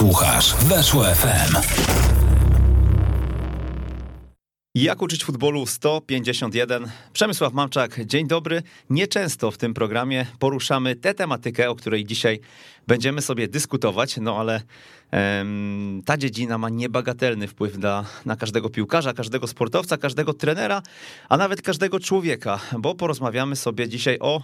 Słuchasz Weszło FM. Jak uczyć futbolu 151? Przemysław Mamczak, dzień dobry. Nieczęsto w tym programie poruszamy tę tematykę, o której dzisiaj będziemy sobie dyskutować, no ale ta dziedzina ma niebagatelny wpływ na, na każdego piłkarza, każdego sportowca, każdego trenera, a nawet każdego człowieka, bo porozmawiamy sobie dzisiaj o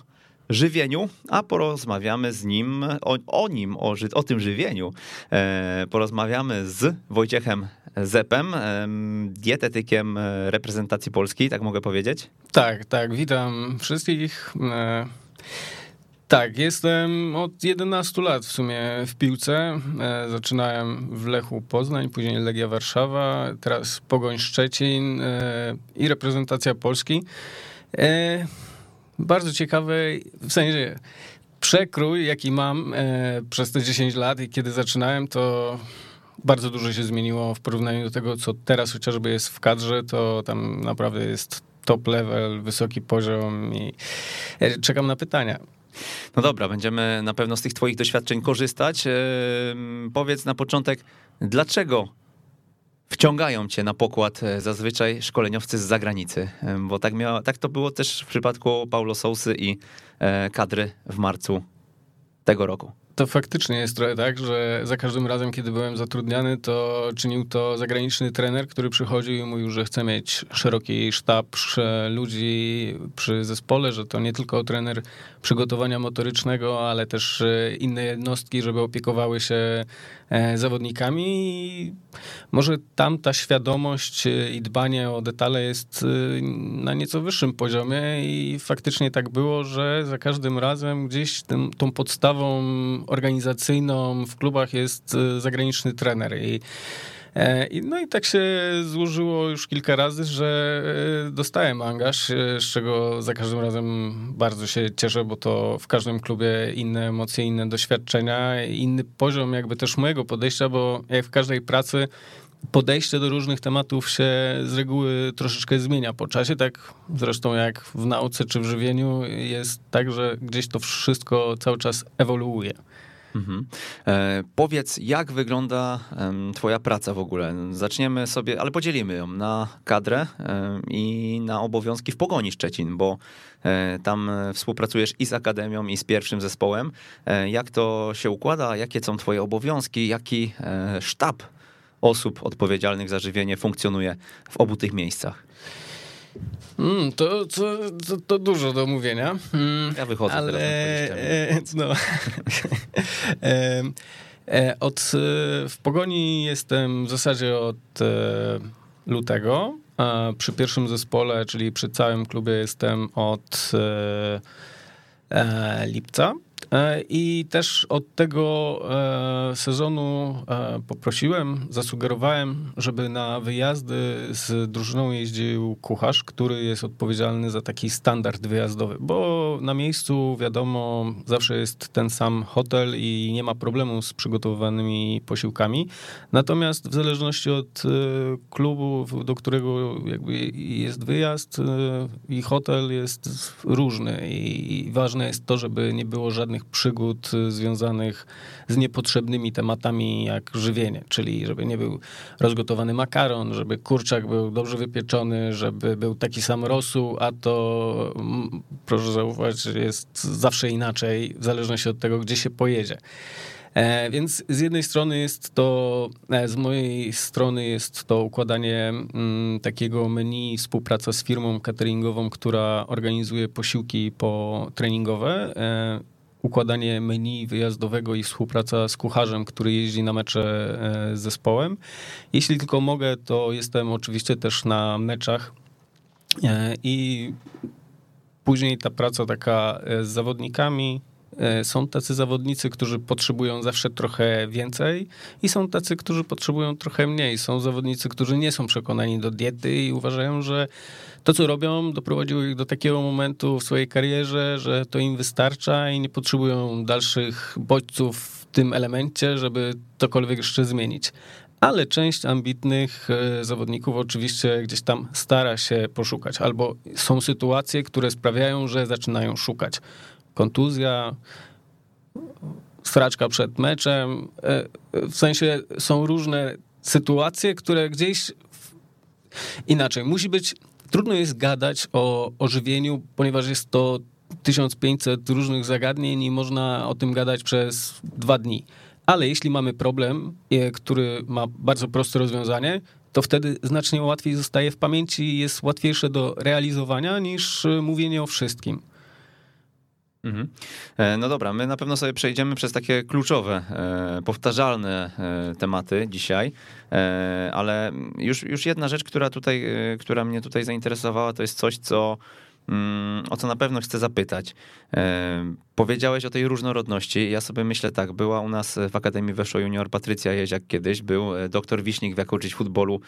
żywieniu, a porozmawiamy z nim, o, o nim, o, o tym żywieniu. E, porozmawiamy z Wojciechem Zepem, e, dietetykiem reprezentacji Polski, tak mogę powiedzieć? Tak, tak, witam wszystkich. E, tak, jestem od 11 lat w sumie w piłce. E, zaczynałem w Lechu Poznań, później Legia Warszawa, teraz Pogoń Szczecin e, i reprezentacja Polski. Bardzo ciekawy, w sensie przekrój, jaki mam e, przez te 10 lat i kiedy zaczynałem, to bardzo dużo się zmieniło w porównaniu do tego, co teraz chociażby jest w kadrze, to tam naprawdę jest top level, wysoki poziom i e, czekam na pytania. No dobra, będziemy na pewno z tych twoich doświadczeń korzystać. Powiedz na początek, dlaczego wciągają cię na pokład e, zazwyczaj szkoleniowcy z zagranicy, bo tak, miało, tak to było też w przypadku Paulo Sousy i e, kadry w marcu tego roku. To faktycznie jest trochę tak, że za każdym razem, kiedy byłem zatrudniany, to czynił to zagraniczny trener, który przychodził i mówił, że chce mieć szeroki sztab ludzi przy zespole, że to nie tylko trener przygotowania motorycznego, ale też e, inne jednostki, żeby opiekowały się e, zawodnikami. może tam ta świadomość e, i dbanie o detale jest na nieco wyższym poziomie i faktycznie tak było, że za każdym razem gdzieś tym, tą podstawą organizacyjną w klubach jest zagraniczny trener i E, no i tak się złożyło już kilka razy, że e, dostałem angaż, e, z czego za każdym razem bardzo się cieszę, bo to w każdym klubie inne emocje, inne doświadczenia, inny poziom jakby też mojego podejścia, bo jak w każdej pracy podejście do różnych tematów się z reguły troszeczkę zmienia po czasie, tak zresztą jak w nauce czy w żywieniu jest tak, że gdzieś to wszystko cały czas ewoluuje. Mhm. E, powiedz, jak wygląda e, Twoja praca w ogóle? Zaczniemy sobie, ale podzielimy ją na kadrę e, i na obowiązki w Pogoni Szczecin, bo e, tam współpracujesz i z Akademią, i z pierwszym zespołem. E, jak to się układa? Jakie są Twoje obowiązki? Jaki e, sztab osób odpowiedzialnych za żywienie funkcjonuje w obu tych miejscach? Mm, to, to, to, to, dużo do mówienia. Mm, ja wychodzę ale, teraz. No. E, e, od, e, w Pogoni jestem w zasadzie od lutego. Przy pierwszym zespole, czyli przy całym klubie jestem od lipca. E, I też od tego e, sezonu e, poprosiłem, zasugerowałem, żeby na wyjazdy z drużyną jeździł kucharz, który jest odpowiedzialny za taki standard wyjazdowy, bo na miejscu wiadomo, zawsze jest ten sam hotel i nie ma problemu z przygotowywanymi posiłkami. Natomiast w zależności od klubu, do którego jest wyjazd i hotel jest różny i ważne jest to, żeby nie było żadnych przygód y, związanych z niepotrzebnymi tematami jak żywienie, czyli żeby nie był rozgotowany makaron, żeby kurczak był dobrze wypieczony, żeby był taki sam rosół, a to mm, proszę zauważyć, jest zawsze inaczej w zależności od tego, gdzie się pojedzie. E, więc z jednej strony jest to, e, z mojej strony jest to układanie mm, takiego menu, współpraca z firmą cateringową, która organizuje posiłki po treningowe. Układanie menu wyjazdowego i współpraca z kucharzem, który jeździ na mecze e, z zespołem. Jeśli tylko mogę, to jestem oczywiście też na meczach e, i później ta praca taka e, z zawodnikami, są tacy zawodnicy, którzy potrzebują zawsze trochę więcej i są tacy, którzy potrzebują trochę mniej. Są zawodnicy, którzy nie są przekonani do diety i uważają, że to, co robią, doprowadziło ich do takiego momentu w swojej karierze, że to im wystarcza i nie potrzebują dalszych bodźców w tym elemencie, żeby cokolwiek jeszcze zmienić. Ale część ambitnych e, zawodników oczywiście gdzieś tam stara się poszukać, albo są sytuacje, które sprawiają, że zaczynają szukać. Kontuzja, straczka przed meczem. E, w sensie są różne sytuacje, które gdzieś inaczej. Musi być, trudno jest gadać o, o żywieniu, ponieważ jest to 1500 różnych zagadnień i można o tym gadać przez dwa dni. Ale jeśli mamy problem, e, który ma bardzo proste rozwiązanie, to wtedy znacznie łatwiej zostaje w pamięci i jest łatwiejsze do realizowania niż e, mówienie o wszystkim. Mhm. E, no dobra, my na pewno sobie przejdziemy przez takie kluczowe, powtarzalne tematy dzisiaj, ale już, już jedna rzecz, która tutaj, która mnie tutaj zainteresowała, to jest coś, co o co na pewno chcę zapytać. E, powiedziałeś o tej różnorodności. Ja sobie myślę tak, była u nas w Akademii Weszło Junior Patrycja Jeziak kiedyś, był e, doktor Wiśnik Jak uczyć futbolu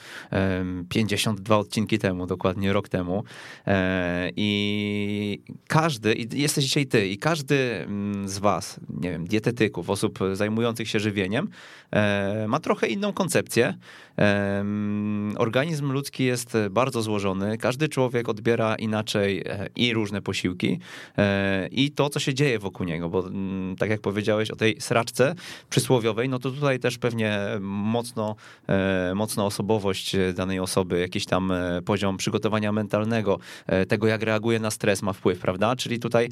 52 odcinki temu, dokładnie rok temu. E, I każdy, i jesteś dzisiaj ty, i każdy mm, z was, nie wiem, dietetyków, osób zajmujących się żywieniem, ma trochę inną koncepcję. Organizm ludzki jest bardzo złożony, każdy człowiek odbiera inaczej i różne posiłki i to, co się dzieje wokół niego, bo mm, tak jak powiedziałeś o tej sraczce przysłowiowej, no to tutaj też pewnie mocno, e, mocno osobowość danej osoby, jakiś tam e, poziom przygotowania mentalnego, e, tego jak reaguje na stres ma wpływ, prawda? Czyli tutaj,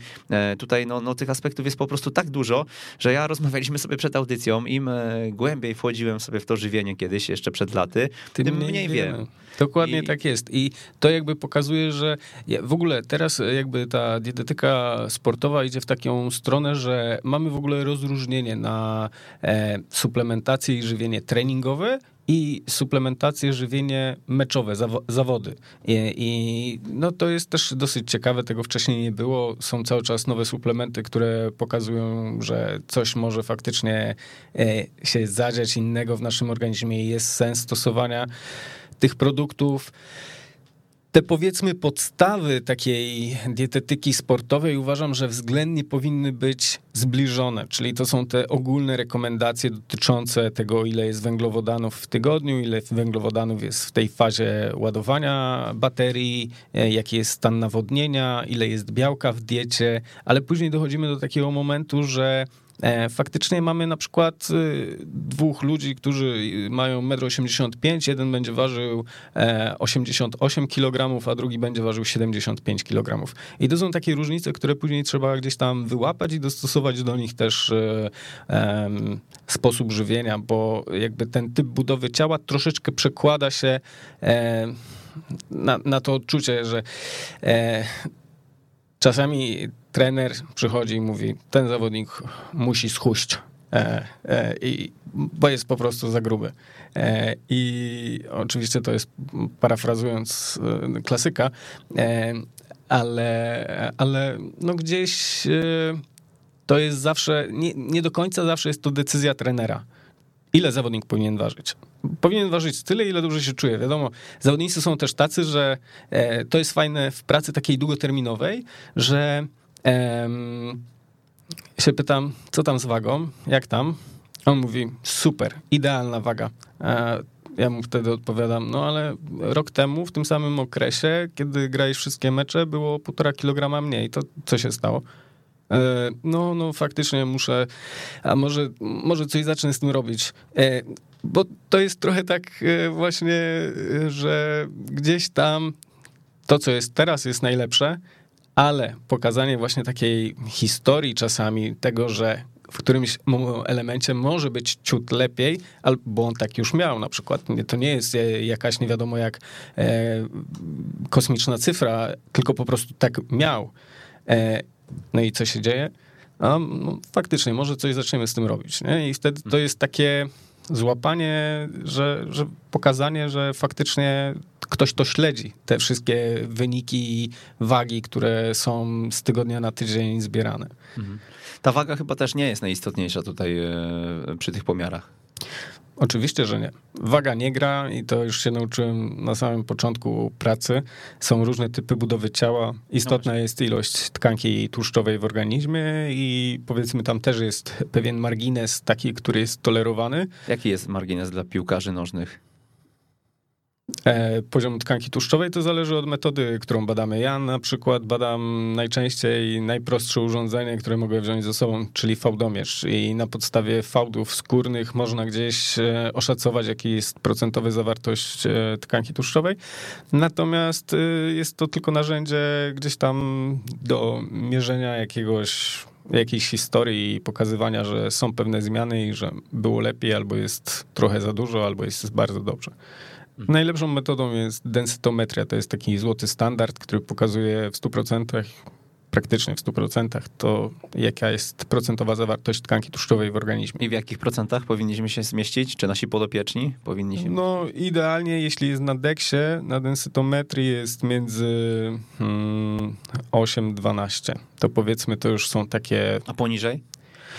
tutaj no, no tych aspektów jest po prostu tak dużo, że ja rozmawialiśmy sobie przed audycją, im głębiej wchodziłem sobie w to żywienie kiedyś, jeszcze przed laty, tym, tym mniej, mniej wiem. Dokładnie I... tak jest. I to jakby pokazuje, że w ogóle teraz jakby ta dietetyka sportowa idzie w taką stronę, że mamy w ogóle rozróżnienie na e, suplementację i żywienie treningowe i suplementację, żywienie meczowe, zawody. I, I, no to jest też dosyć ciekawe, tego wcześniej nie było. Są cały czas nowe suplementy, które pokazują, że coś może faktycznie e, się zadziać innego w naszym organizmie i jest sens stosowania tych produktów te powiedzmy podstawy takiej dietetyki sportowej uważam, że względnie powinny być zbliżone, czyli to są te ogólne rekomendacje dotyczące tego, ile jest węglowodanów w tygodniu, ile węglowodanów jest w tej fazie ładowania baterii, e, jaki jest stan nawodnienia, ile jest białka w diecie, ale później dochodzimy do takiego momentu, że faktycznie mamy na przykład y, dwóch ludzi, którzy mają 1,85 m, jeden będzie ważył 88 e, kg, a drugi będzie ważył 75 kg. I to są takie różnice, które później trzeba gdzieś tam wyłapać i dostosować do nich też e, sposób żywienia, bo jakby ten typ budowy ciała troszeczkę przekłada się na, na to odczucie, że czasami trener przychodzi i mówi, ten zawodnik musi schuść, e, e, i, bo jest po prostu za gruby. E, I oczywiście to jest parafrazując e, klasyka, e, ale, ale no gdzieś e, to jest zawsze, nie, nie do końca zawsze jest to decyzja trenera. Ile zawodnik powinien ważyć? Powinien ważyć tyle, ile dobrze się czuje. Wiadomo, zawodnicy są też tacy, że to jest fajne w pracy takiej długoterminowej, że się pytam, co tam z wagą, jak tam? On mówi, super, idealna waga. Ja mu wtedy odpowiadam, no ale rok temu, w tym samym okresie, kiedy grałeś wszystkie mecze, było półtora kilograma mniej. To co się stało? E, no, no faktycznie muszę, a może, może coś zacznę z tym robić. E, bo to jest trochę tak e, właśnie, że gdzieś tam to, co jest teraz, jest najlepsze, ale pokazanie właśnie takiej historii czasami tego, że w którymś elemencie może być ciut lepiej, albo on tak już miał na przykład. To nie jest jakaś nie wiadomo jak kosmiczna cyfra, tylko po prostu tak miał. No i co się dzieje? A, no, faktycznie, może coś zaczniemy z tym robić. Nie? I wtedy to jest takie złapanie, że, że pokazanie, że faktycznie ktoś to śledzi, te wszystkie wyniki i wagi, które są z tygodnia na tydzień zbierane. Mhm. Ta waga chyba też nie jest najistotniejsza tutaj e, przy tych pomiarach. Oczywiście, że nie. Waga nie gra i to już się nauczyłem na samym początku pracy. Są różne typy budowy ciała. Istotna no jest ilość tkanki tłuszczowej w organizmie i powiedzmy tam też jest pewien margines taki, który jest tolerowany. Jaki jest margines dla piłkarzy nożnych? E, poziom tkanki tłuszczowej to zależy od metody, którą badamy. Ja na przykład badam najczęściej najprostsze urządzenie, które mogę wziąć ze sobą, czyli fałdomierz. I na podstawie fałdów skórnych można gdzieś e, oszacować, jaki jest procentowy zawartość e, tkanki tłuszczowej. Natomiast jest to tylko narzędzie gdzieś tam do mierzenia jakiegoś jakiejś historii i pokazywania, że są pewne zmiany i że było lepiej, albo jest trochę za dużo, albo jest bardzo dobrze. Mhm. Najlepszą metodą jest densytometria. To jest taki złoty standard, który pokazuje w 100%, praktycznie w 100%, to jaka jest procentowa zawartość tkanki tłuszczowej w organizmie. I w jakich procentach powinniśmy się zmieścić? Czy nasi podopieczni powinni się... No idealnie, jeśli jest na deksie, na densytometrii jest między hmm, 8-12. To powiedzmy, to już są takie... A poniżej?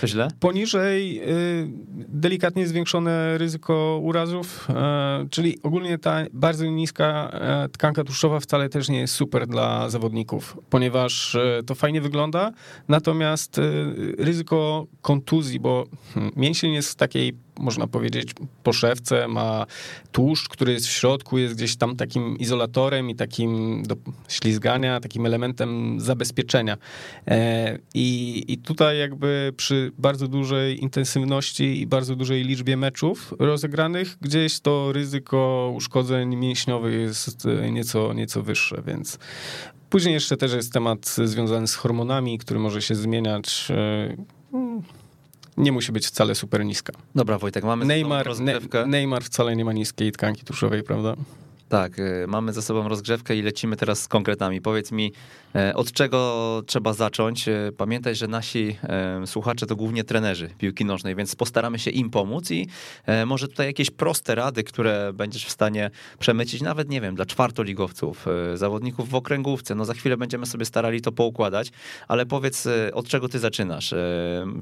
Źle? Poniżej y, delikatnie zwiększone ryzyko urazów, e, czyli ogólnie ta bardzo niska e, tkanka tłuszczowa wcale też nie jest super dla zawodników, ponieważ e, to fajnie wygląda, natomiast ryzyko kontuzji, bo hmm, mięsień jest w takiej można powiedzieć, poszewce, ma tłuszcz, który jest w środku, jest gdzieś tam takim izolatorem i takim do ślizgania, takim elementem zabezpieczenia. E, I, I tutaj jakby przy bardzo dużej intensywności i bardzo dużej liczbie meczów rozegranych, gdzieś to ryzyko uszkodzeń mięśniowych jest nieco, nieco wyższe, więc Później jeszcze też jest temat związany z hormonami, który może się zmieniać. Nie musi być wcale super niska. Dobra, Wojtek, mamy Neymar, ne, Neymar wcale nie ma niskiej tkanki tłuszczowej, prawda? Tak, y, mamy za sobą rozgrzewkę i lecimy teraz z konkretami. Powiedz mi, e, od czego trzeba zacząć? E, pamiętaj, że nasi e, słuchacze to głównie trenerzy piłki nożnej, więc postaramy się im pomóc i może tutaj jakieś proste rady, które będziesz w stanie przemycić, nawet nie wiem, dla czwartoligowców, zawodników w okręgówce. No za chwilę będziemy sobie starali to poukładać, ale powiedz, od czego ty zaczynasz?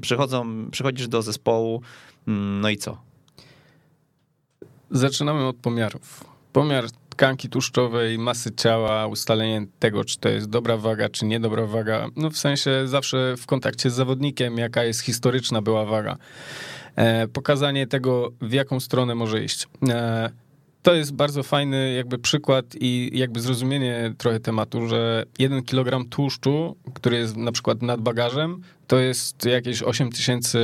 Przychodzą, przychodzisz do zespołu, mm, no i co? Zaczynamy od pomiarów pomiar tkanki tłuszczowej, masy ciała, ustalenie tego, czy to jest dobra waga, czy niedobra waga. No w sensie zawsze w kontakcie z zawodnikiem, jaka jest historyczna była waga. E, pokazanie tego, w jaką stronę może iść. E, to jest bardzo fajny jakby przykład i jakby zrozumienie trochę tematu, że jeden kilogram tłuszczu, który jest na przykład nad bagażem, to jest jakieś 8000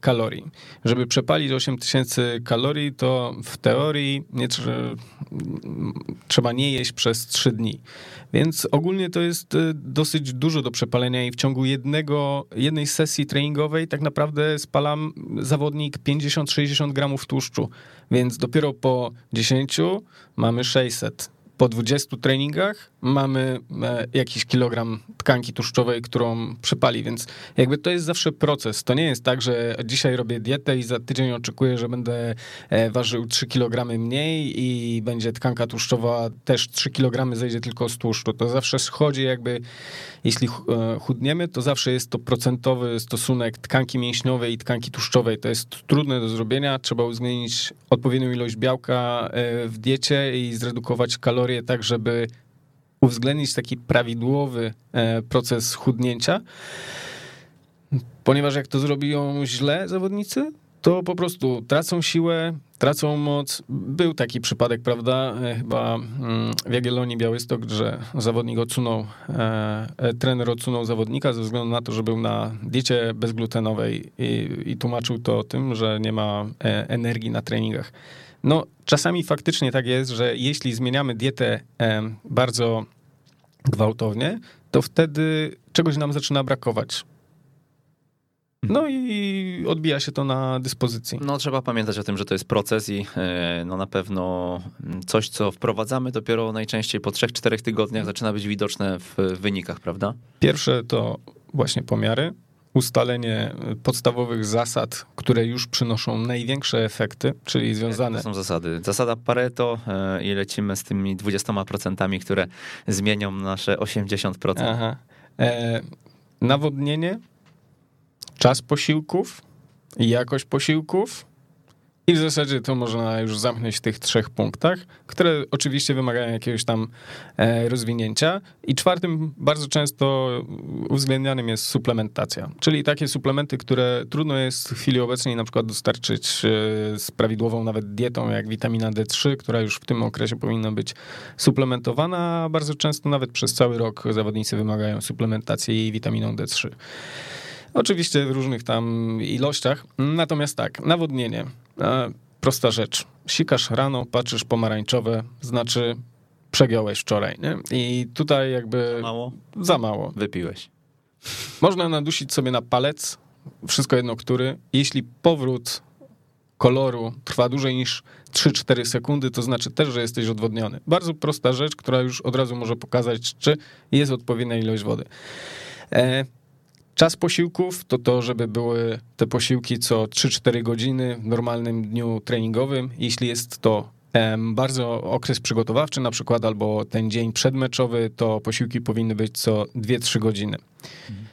kalorii. Żeby przepalić 8000 kalorii, to w teorii nie trzeba nie jeść przez 3 dni. Więc ogólnie to jest y, dosyć dużo do przepalenia i w ciągu jednego, jednej sesji treningowej tak naprawdę spalam zawodnik 50-60 gramów tłuszczu. Więc dopiero po 10 mamy 600 po 20 treningach mamy e, jakiś kilogram tkanki tłuszczowej, którą przypali, więc jakby to jest zawsze proces. To nie jest tak, że dzisiaj robię dietę i za tydzień oczekuję, że będę e, ważył 3 kg mniej i będzie tkanka tłuszczowa też 3 kg zejdzie tylko z tłuszczu. To zawsze schodzi jakby, jeśli e, chudniemy, to zawsze jest to procentowy stosunek tkanki mięśniowej i tkanki tłuszczowej. To jest trudne do zrobienia, trzeba uwzględnić odpowiednią ilość białka w diecie i zredukować kalorie tak, żeby uwzględnić taki prawidłowy e, proces chudnięcia, ponieważ jak to zrobią źle zawodnicy, to po prostu tracą siłę, tracą moc. Był taki przypadek, prawda, e, chyba mm, w Jagiellonii Białystok, że zawodnik odsunął, e, trener odsunął zawodnika ze względu na to, że był na diecie bezglutenowej i, i tłumaczył to tym, że nie ma energii na treningach. No, czasami faktycznie tak jest, że jeśli zmieniamy dietę bardzo gwałtownie, to wtedy czegoś nam zaczyna brakować. No i odbija się to na dyspozycji. No trzeba pamiętać o tym, że to jest proces i e, no na pewno coś, co wprowadzamy dopiero najczęściej po 3-4 tygodniach zaczyna być widoczne w wynikach, prawda? Pierwsze to właśnie pomiary, ustalenie podstawowych zasad, które już przynoszą największe efekty, czyli związane. To są zasady. Zasada Pareto e, i lecimy z tymi 20%, które zmienią nasze 80%. Aha. E, nawodnienie, czas posiłków, jakość posiłków I w zasadzie to można już zamknąć w tych trzech punktach, które oczywiście wymagają jakiegoś tam e, rozwinięcia. I czwartym bardzo często uwzględnianym jest suplementacja, czyli takie suplementy, które trudno jest w chwili obecnej na przykład dostarczyć e, z prawidłową nawet dietą, jak witamina D3, która już w tym okresie powinna być suplementowana, a bardzo często nawet przez cały rok zawodnicy wymagają suplementacji witaminą D3. Oczywiście w różnych tam ilościach. Natomiast tak, nawodnienie. E, prosta rzecz. Sikasz rano, patrzysz pomarańczowe, znaczy przegiąłeś wczoraj, nie? I tutaj jakby... Za mało? Za mało. Wypiłeś. Można nadusić sobie na palec, wszystko jedno który. Jeśli powrót koloru trwa dłużej niż 3-4 sekundy, to znaczy też, że jesteś odwodniony. Bardzo prosta rzecz, która już od razu może pokazać, czy jest odpowiednia ilość wody. E, Czas posiłków to to, żeby były te posiłki co 3-4 godziny w normalnym dniu treningowym. Jeśli jest to bardzo okres przygotowawczy na przykład, albo ten dzień przedmeczowy, to posiłki powinny być co 2-3 godziny.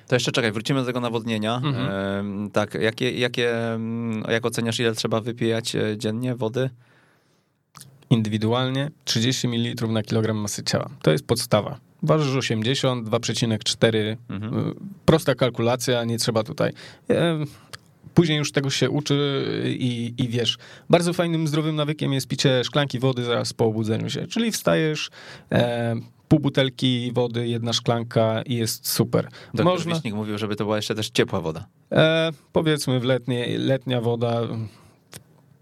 To jeszcze czekaj, wrócimy do tego nawodnienia. Mhm. tak, jakie, jakie, jak oceniasz, ile trzeba wypijać e, dziennie wody? Indywidualnie 30 ml na kilogram masy ciała. To jest podstawa. Ważysz 80, 2,4. Mhm. Prosta kalkulacja, nie trzeba tutaj. E, później już tego się uczy i, i wiesz. Bardzo fajnym, zdrowym nawykiem jest picie szklanki wody zaraz po obudzeniu się. Czyli wstajesz, e, pół butelki wody, jedna szklanka i jest super. Doktor Można... Wiśnik mówił, żeby to była jeszcze też ciepła woda. E, powiedzmy w letnie, letnia woda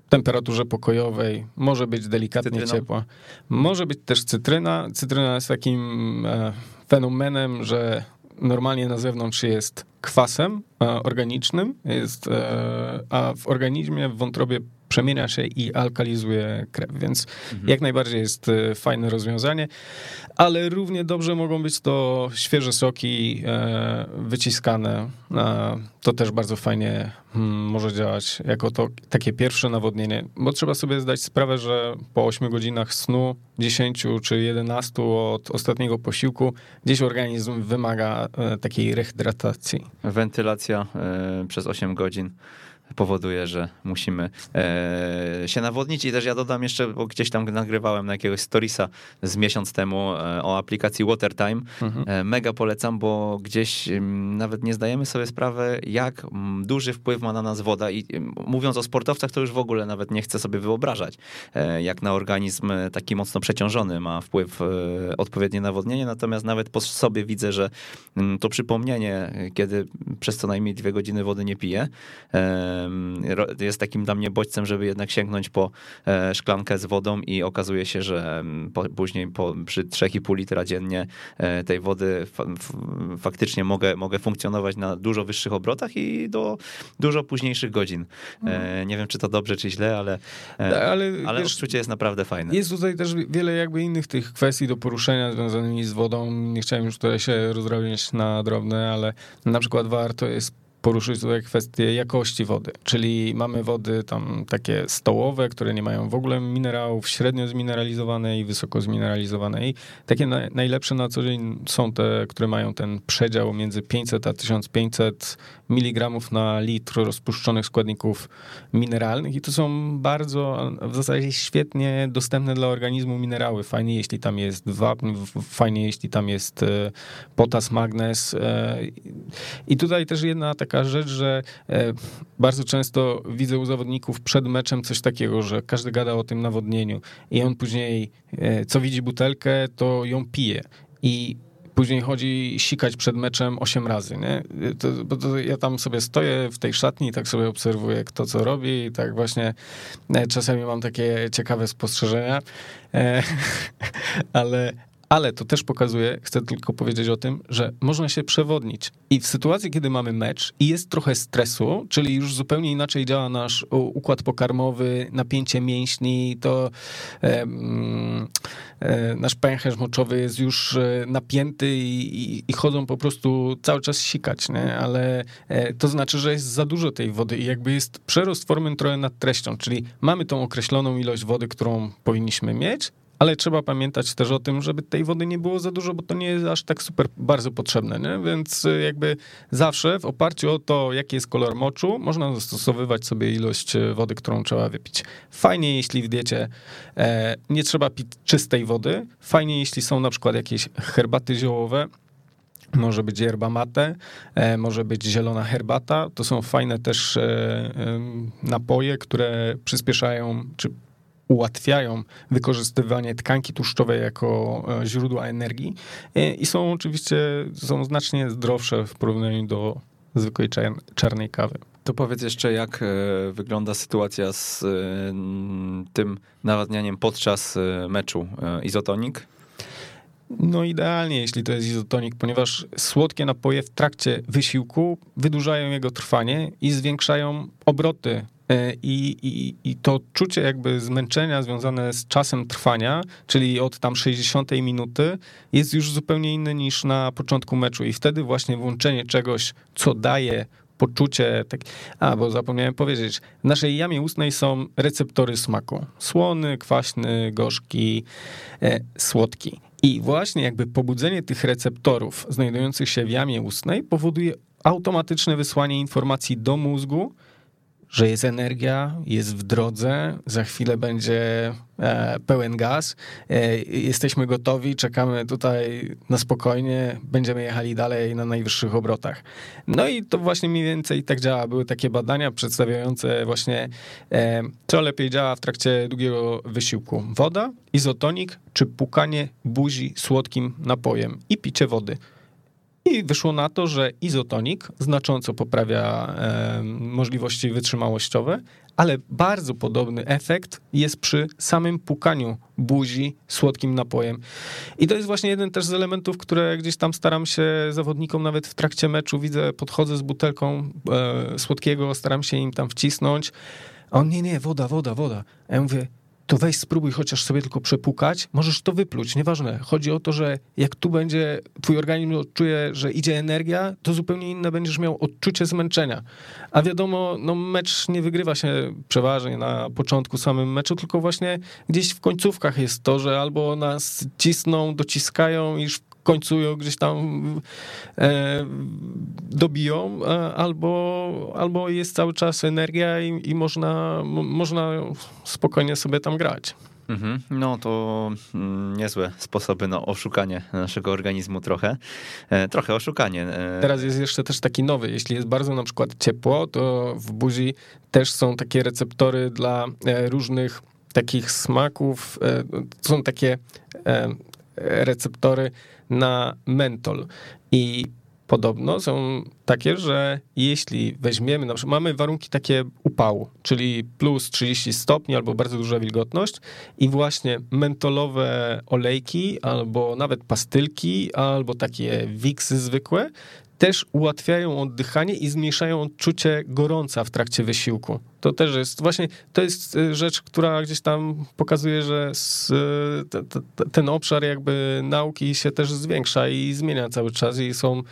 temperaturze pokojowej, może być delikatnie Cytryną. ciepła. Może być też cytryna. Cytryna jest takim e, fenomenem, że normalnie na zewnątrz jest kwasem e, organicznym, jest, e, a w organizmie, w wątrobie przemienia się i alkalizuje krew, więc mhm. jak najbardziej jest e, fajne rozwiązanie, ale równie dobrze mogą być to świeże soki e, wyciskane. To też bardzo fajnie hmm, może działać jako to takie pierwsze nawodnienie, bo trzeba sobie zdać sprawę, że po 8 godzinach snu, 10 czy 11 od ostatniego posiłku, gdzieś organizm wymaga e, takiej rehydratacji. Wentylacja przez 8 godzin powoduje, że musimy e, się nawodnić i też ja dodam jeszcze, bo gdzieś tam nagrywałem na jakiegoś storiesa z miesiąc temu e, o aplikacji Watertime. Mhm. E, mega polecam, bo gdzieś nawet nie zdajemy sobie sprawy, jak duży wpływ ma na nas woda i mówiąc o sportowcach, to już w ogóle nawet nie chcę sobie wyobrażać, e, jak na organizm taki mocno przeciążony ma wpływ e, odpowiednie nawodnienie, natomiast nawet po sobie widzę, że to przypomnienie, kiedy przez co najmniej dwie godziny wody nie piję, e, jest takim dla mnie bodźcem, żeby jednak sięgnąć po e, szklankę z wodą i okazuje się, że po, później po, przy 3,5 litra dziennie e, tej wody fa faktycznie mogę, mogę funkcjonować na dużo wyższych obrotach i do dużo późniejszych godzin. E, mhm. Nie wiem, czy to dobrze, czy źle, ale, ale, ale wiesz, odczucie jest naprawdę fajne. Jest tutaj też wiele jakby innych tych kwestii do poruszenia związanymi z wodą. Nie chciałem już tutaj się rozrabiać na drobne, ale na przykład warto jest poruszyć tutaj kwestię jakości wody, czyli mamy wody tam takie stołowe, które nie mają w ogóle minerałów, średnio zmineralizowane i wysoko zmineralizowane. I takie na, najlepsze na co dzień są te, które mają ten przedział między 500 a 1500 mg na litr rozpuszczonych składników mineralnych i to są bardzo w zasadzie świetnie dostępne dla organizmu minerały. Fajnie jeśli tam jest wapń, fajnie jeśli tam jest e, potas, magnez e, i tutaj też jedna taka rzecz, że e, bardzo często widzę u zawodników przed meczem coś takiego, że każdy gada o tym nawodnieniu i on później, co widzi butelkę, to ją pije. I później chodzi sikać przed meczem 8 razy, nie? To, bo to ja tam sobie stoję w tej szatni i tak sobie obserwuję, kto co robi i tak właśnie e, czasami mam takie ciekawe spostrzeżenia, ale, ale to też pokazuje, chcę tylko powiedzieć o tym, że można się przewodnić. I w sytuacji, kiedy mamy mecz i jest trochę stresu, czyli już zupełnie inaczej działa nasz układ pokarmowy, napięcie mięśni, to e, e, nasz pęcherz moczowy jest już e, napięty i, i, i, chodzą po prostu cały czas sikać, nie? ale e, to znaczy, że jest za dużo tej wody i jakby jest przerost formy trochę nad treścią, czyli mamy tą określoną ilość wody, którą powinniśmy mieć, ale trzeba pamiętać też o tym, żeby tej wody nie było za dużo, bo to nie jest aż tak super bardzo potrzebne, nie? więc y, jakby zawsze w oparciu o to, jaki jest kolor moczu, można zastosowywać sobie ilość y, wody, którą trzeba wypić. Fajnie, jeśli w diecie e, nie trzeba pić czystej wody, fajnie, jeśli są na przykład jakieś herbaty ziołowe, może być yerba mate, e, może być zielona herbata. To są fajne też e, napoje, które przyspieszają czy ułatwiają wykorzystywanie tkanki tłuszczowej jako e, źródła energii i są oczywiście są znacznie zdrowsze w porównaniu do zwykłej czarnej kawy. To powiedz jeszcze, jak wygląda sytuacja z tym nawadnianiem podczas meczu izotonik? No idealnie, jeśli to jest izotonik, ponieważ słodkie napoje w trakcie wysiłku wydłużają jego trwanie i zwiększają obroty e, i, i, I to odczucie jakby zmęczenia związane z czasem trwania, czyli od tam 60 minuty, jest już zupełnie inne niż na początku meczu. I wtedy właśnie włączenie czegoś, co daje poczucie, tak, a bo zapomniałem powiedzieć, w naszej jamie ustnej są receptory smaku. Słony, kwaśny, gorzki, e, słodki. I właśnie jakby pobudzenie tych receptorów znajdujących się w jamie ustnej powoduje automatyczne wysłanie informacji do mózgu, że jest energia, jest w drodze, za chwilę będzie e, pełen gaz, e, jesteśmy gotowi, czekamy tutaj na spokojnie, będziemy jechali dalej na najwyższych obrotach. No i to właśnie mniej więcej tak działa. Były takie badania przedstawiające właśnie, e, co lepiej działa w trakcie długiego wysiłku. Woda, izotonik czy pukanie buzi słodkim napojem i picie wody. I wyszło na to, że izotonik znacząco poprawia e, możliwości wytrzymałościowe, ale bardzo podobny efekt jest przy samym pukaniu buzi słodkim napojem. I to jest właśnie jeden też z elementów, które gdzieś tam staram się zawodnikom nawet w trakcie meczu widzę, podchodzę z butelką e, słodkiego, staram się im tam wcisnąć. A on nie, nie, woda, woda, woda. A ja mówię, to weź spróbuj chociaż sobie tylko przepukać, możesz to wypluć, nieważne. Chodzi o to, że jak tu będzie, twój organizm odczuje, że idzie energia, to zupełnie inne będziesz miał odczucie zmęczenia. A wiadomo, no mecz nie wygrywa się przeważnie na początku samym meczu, tylko właśnie gdzieś w końcówkach jest to, że albo nas cisną, dociskają i już końcu gdzieś tam e, dobiją, albo, albo jest cały czas energia i, i można, można spokojnie sobie tam grać. Mhm. No to mm, niezłe sposoby na oszukanie naszego organizmu trochę. E, trochę oszukanie. E. Teraz jest jeszcze też taki nowy. Jeśli jest bardzo na przykład ciepło, to w buzi też są takie receptory dla różnych takich smaków. Są takie receptory na mentol. I podobno są takie, że jeśli weźmiemy, na przykład mamy warunki takie upału, czyli plus 30 stopni albo bardzo duża wilgotność i właśnie mentolowe olejki albo nawet pastylki albo takie wiksy zwykłe też ułatwiają oddychanie i zmniejszają odczucie gorąca w trakcie wysiłku. To też jest właśnie, to jest y, rzecz, która gdzieś tam pokazuje, że y, ten obszar jakby nauki się też zwiększa i zmienia cały czas i są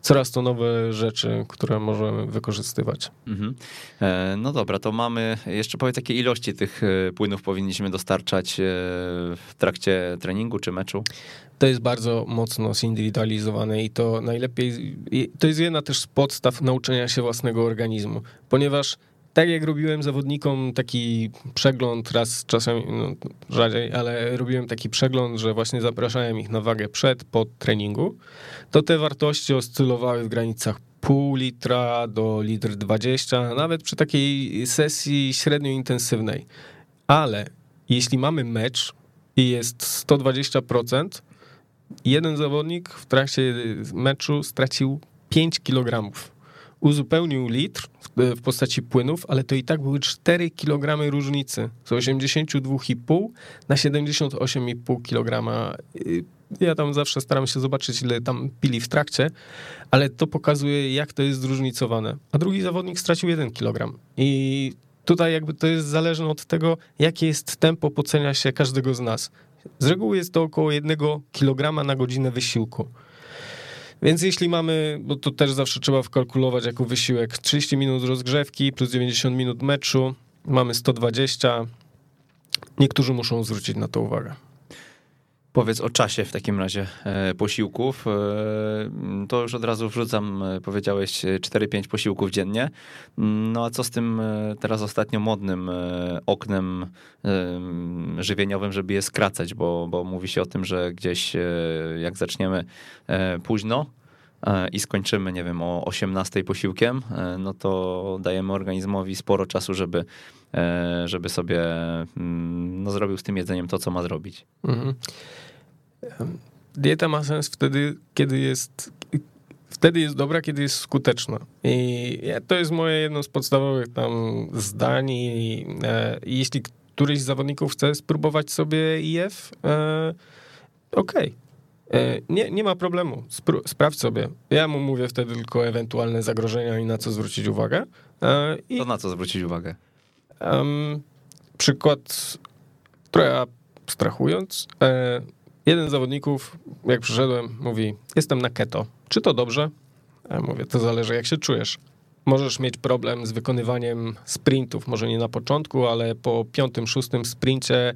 coraz to nowe rzeczy, które możemy wykorzystywać. Mhm. E, no dobra, to mamy, jeszcze powiedz, jakie ilości tych e, płynów powinniśmy dostarczać e, w trakcie treningu czy meczu? To jest bardzo mocno zindywidualizowane i to najlepiej, to jest jedna też z podstaw nauczenia się własnego organizmu, ponieważ tak jak robiłem zawodnikom taki przegląd, raz czasem no, rzadziej, ale robiłem taki przegląd, że właśnie zapraszałem ich na wagę przed, po treningu, to te wartości oscylowały w granicach pół litra do litr 20, nawet przy takiej sesji średnio intensywnej. Ale jeśli mamy mecz i jest 120%, jeden zawodnik w trakcie meczu stracił 5 kg uzupełnił litr w postaci płynów, ale to i tak były 4 kg różnicy. Z 82,5 na 78,5 kg. Ja tam zawsze staram się zobaczyć, ile tam pili w trakcie, ale to pokazuje, jak to jest zróżnicowane. A drugi zawodnik stracił 1 kg. I tutaj jakby to jest zależne od tego, jakie jest tempo pocenia się każdego z nas. Z reguły jest to około 1 kg na godzinę wysiłku. Więc jeśli mamy, bo to też zawsze trzeba wkalkulować jako wysiłek, 30 minut rozgrzewki plus 90 minut meczu, mamy 120. Niektórzy muszą zwrócić na to uwagę. Powiedz o czasie w takim razie e, posiłków. E, to już od razu wrzucam, e, powiedziałeś 4-5 posiłków dziennie. No a co z tym teraz ostatnio modnym oknem żywieniowym, żeby je skracać, bo, bo mówi się o tym, że gdzieś jak zaczniemy późno, i skończymy, nie wiem, o 18 posiłkiem, no to dajemy organizmowi sporo czasu, żeby, żeby sobie mm, no, zrobił z tym jedzeniem to, co ma zrobić. Mhm. Dieta ma sens wtedy, kiedy jest wtedy jest dobra, kiedy jest skuteczna. I to jest moje jedno z podstawowych tam zdań. I, e, jeśli któryś z zawodników chce spróbować sobie IF, e, okej. Okay. E, nie, nie ma problemu. Spró- sprawdź sobie. Ja mu mówię wtedy tylko ewentualne zagrożenia i na co zwrócić uwagę. E, i, to na co zwrócić uwagę? Um, przykład trochę abstrahując. E, Jeden z zawodników, jak przyszedłem, mówi: Jestem na keto. Czy to dobrze? Ja mówię: To zależy, jak się czujesz. Możesz mieć problem z wykonywaniem sprintów, może nie na początku, ale po piątym, szóstym sprincie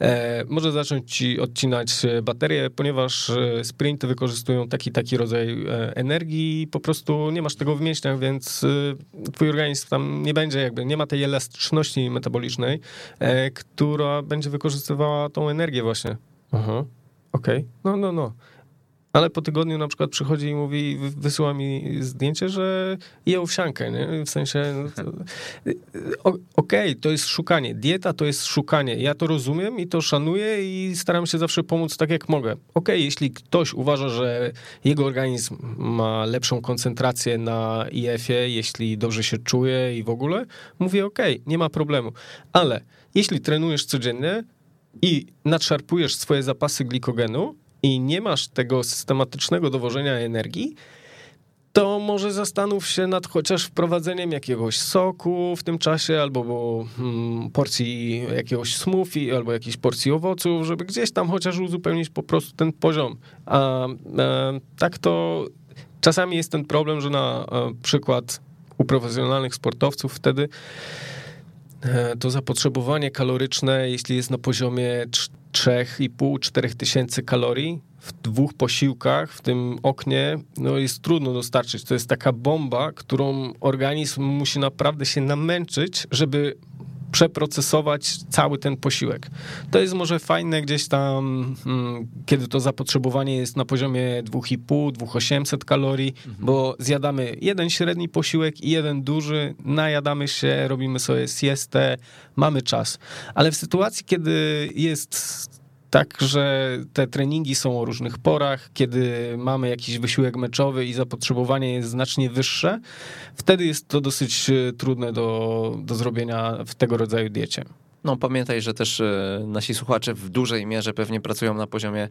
e, może zacząć ci odcinać baterię, ponieważ e, sprinty wykorzystują taki taki rodzaj e, energii i po prostu nie masz tego w mięśniach, więc e, twój organizm tam nie będzie jakby, nie ma tej elastyczności metabolicznej, e, która będzie wykorzystywała tą energię właśnie. Aha, okej, okay. no, no, no. Ale po tygodniu na przykład przychodzi i mówi, wysyła mi zdjęcie, że je owsiankę, nie? W sensie, no okej, okay, to jest szukanie. Dieta to jest szukanie. Ja to rozumiem i to szanuję i staram się zawsze pomóc tak, jak mogę. Okej, okay, jeśli ktoś uważa, że jego organizm ma lepszą koncentrację na IF-ie, jeśli dobrze się czuje i w ogóle, mówię okej, okay, nie ma problemu. Ale jeśli trenujesz codziennie, i nadszarpujesz swoje zapasy glikogenu i nie masz tego systematycznego dowożenia energii, to może zastanów się nad chociaż wprowadzeniem jakiegoś soku w tym czasie, albo hmm, porcji jakiegoś smoothie, albo jakiejś porcji owoców, żeby gdzieś tam chociaż uzupełnić po prostu ten poziom. A, a tak to czasami jest ten problem, że na przykład u profesjonalnych sportowców wtedy E, to zapotrzebowanie kaloryczne, jeśli jest na poziomie 3,5-4 tysięcy kalorii w dwóch posiłkach w tym oknie, no jest trudno dostarczyć. To jest taka bomba, którą organizm musi naprawdę się namęczyć, żeby przeprocesować cały ten posiłek. To jest może fajne gdzieś tam, hmm, kiedy to zapotrzebowanie jest na poziomie 2,5, 2,800 kalorii, mhm. bo zjadamy jeden średni posiłek i jeden duży, najadamy się, robimy sobie siestę, mamy czas. Ale w sytuacji, kiedy jest tak, że te treningi są o różnych porach, kiedy mamy jakiś wysiłek meczowy i zapotrzebowanie jest znacznie wyższe, wtedy jest to dosyć e, trudne do, do zrobienia w tego rodzaju diecie. No pamiętaj, że też e, nasi słuchacze w dużej mierze pewnie pracują na poziomie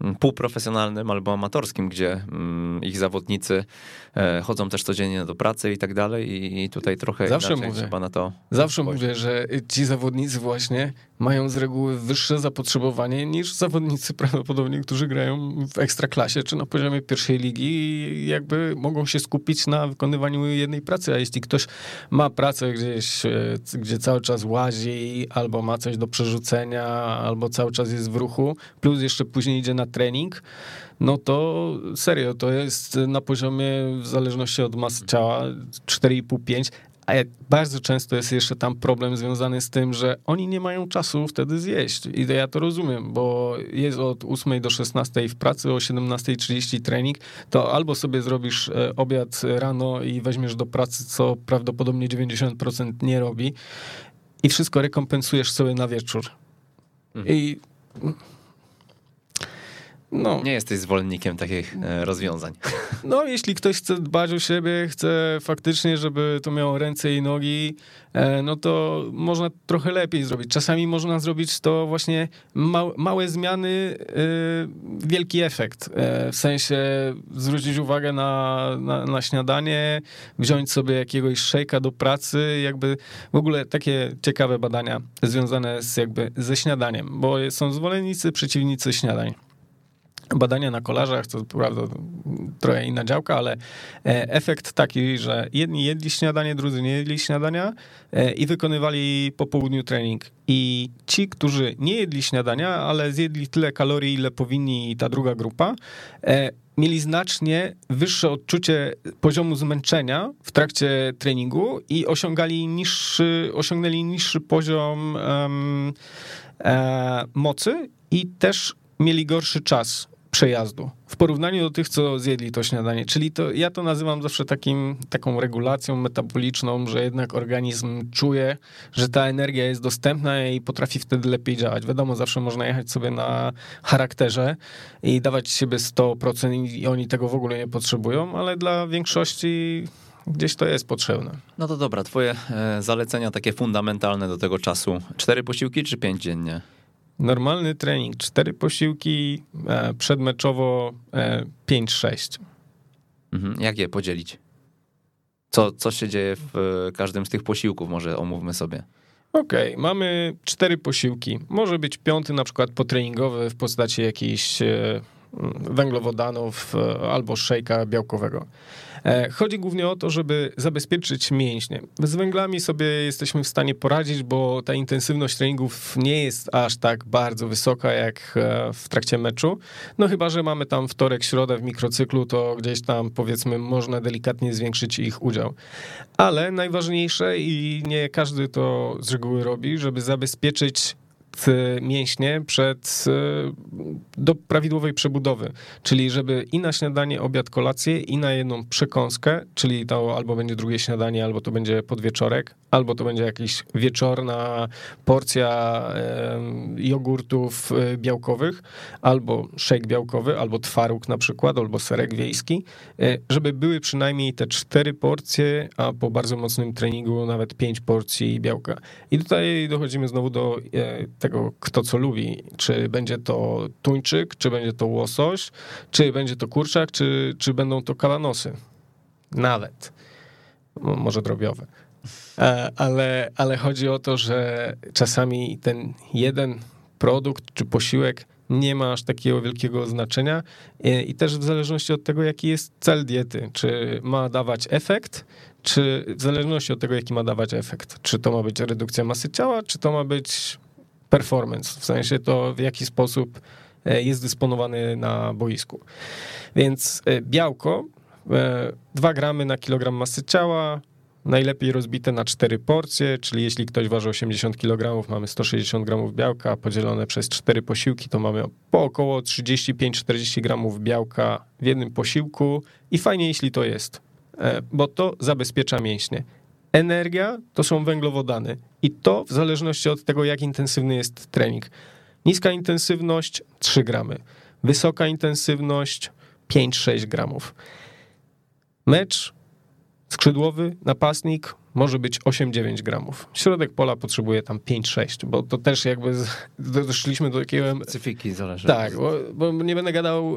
mm, półprofesjonalnym albo amatorskim, gdzie mm, ich zawodnicy e, chodzą też codziennie do pracy i tak dalej i tutaj trochę Zawsze mówię, trzeba na to Zawsze spojrzeć. mówię, że ci zawodnicy właśnie mają z reguły wyższe zapotrzebowanie niż zawodnicy prawdopodobnie, którzy grają w ekstraklasie czy na poziomie pierwszej ligi i jakby mogą się skupić na wykonywaniu jednej pracy, a jeśli ktoś ma pracę gdzieś, e, gdzie cały czas łazi albo ma coś do przerzucenia, albo cały czas jest w ruchu, plus jeszcze później idzie na trening, no to serio, to jest na poziomie, w zależności od masy ciała, 4,5-5, a bardzo często jest jeszcze tam problem związany z tym, że oni nie mają czasu wtedy zjeść. I ja to rozumiem, bo jest od 8 do 16 w pracy, o 17.30 trening, to albo sobie zrobisz e, obiad rano i weźmiesz do pracy, co prawdopodobnie 90% nie robi, i wszystko rekompensujesz sobie na wieczór. Mhm. I no. Nie jesteś zwolennikiem takich e, rozwiązań. No, jeśli ktoś chce dbać o siebie, chce faktycznie, żeby to miało ręce i nogi, e, no to można trochę lepiej zrobić. Czasami można zrobić to właśnie małe zmiany, e, wielki efekt. W sensie zwrócić uwagę na, na, na śniadanie, wziąć sobie jakiegoś szejka do pracy, jakby w ogóle takie ciekawe badania związane z jakby ze śniadaniem, bo są zwolennicy, przeciwnicy śniadań. Badania na kolarzach, to prawda trochę inna działka, ale e, efekt taki, że jedni jedli śniadanie, drudzy nie jedli śniadania e, i wykonywali po południu trening. I ci, którzy nie jedli śniadania, ale zjedli tyle kalorii, ile powinni ta druga grupa, e, mieli znacznie wyższe odczucie poziomu zmęczenia w trakcie treningu i osiągali niższy, osiągnęli niższy poziom um, e, mocy i też mieli gorszy czas przejazdu w porównaniu do tych, co zjedli to śniadanie. Czyli to, ja to nazywam zawsze takim, taką regulacją metaboliczną, że jednak organizm czuje, że ta energia jest dostępna i potrafi wtedy lepiej działać. Wiadomo, zawsze można jechać sobie na charakterze i dawać siebie 100% i oni tego w ogóle nie potrzebują, ale dla większości gdzieś to jest potrzebne. No to dobra, twoje e, zalecenia takie fundamentalne do tego czasu. Cztery posiłki czy pięć dziennie? Normalny trening, cztery posiłki, e, przedmeczowo 5-6. E, mhm. Jak je podzielić? Co, co się dzieje w e, każdym z tych posiłków, może omówmy sobie. Okej, okay, mamy cztery posiłki. Może być piąty na przykład potreningowy w postaci jakichś węglowodanów albo szejka białkowego. E, chodzi głównie o to, żeby zabezpieczyć mięśnie. Z węglami sobie jesteśmy w stanie poradzić, bo ta intensywność treningów nie jest aż tak bardzo wysoka jak e, w trakcie meczu. No chyba, że mamy tam wtorek, środę w mikrocyklu, to gdzieś tam powiedzmy można delikatnie zwiększyć ich udział. Ale najważniejsze i nie każdy to z reguły robi, żeby zabezpieczyć mięśnie przed, do prawidłowej przebudowy. Czyli żeby i na śniadanie, obiad, kolację, i na jedną przekąskę, czyli to albo będzie drugie śniadanie, albo to będzie podwieczorek, albo to będzie jakaś wieczorna porcja jogurtów e, białkowych, albo shake białkowy, albo twaróg na przykład, albo serek wiejski, e, żeby były przynajmniej te cztery porcje, a po bardzo mocnym treningu nawet pięć porcji białka. I tutaj dochodzimy znowu do e, tego, kto co lubi. Czy będzie to tuńczyk, czy będzie to łosoś, czy będzie to kurczak, czy, czy będą to kalanosy. Nawet. Może drobiowe. E, ale, ale chodzi o to, że czasami ten jeden produkt czy posiłek nie ma aż takiego wielkiego znaczenia i też w zależności od tego, jaki jest cel diety, czy ma dawać efekt, czy w zależności od tego, jaki ma dawać efekt, czy to ma być redukcja masy ciała, czy to ma być performance, w sensie to w jaki sposób e, jest dysponowany na boisku. Więc e, białko 2 gramy na kilogram masy ciała, Najlepiej rozbite na cztery porcje, czyli jeśli ktoś waży 80 kg, mamy 160 gramów białka, podzielone przez cztery posiłki, to mamy po około 35-40 gramów białka w jednym posiłku i fajnie, jeśli to jest, e, bo to zabezpiecza mięśnie. Energia to są węglowodany i to w zależności od tego, jak intensywny jest trening. Niska intensywność 3 gramy, wysoka intensywność 5-6 gramów. Mecz Skrzydłowy, napastnik może być 8-9 gramów. Środek pola potrzebuje tam 5-6, bo to też jakby doszliśmy do takiego... Specyfiki zależy. Tak, bo, bo nie będę gadał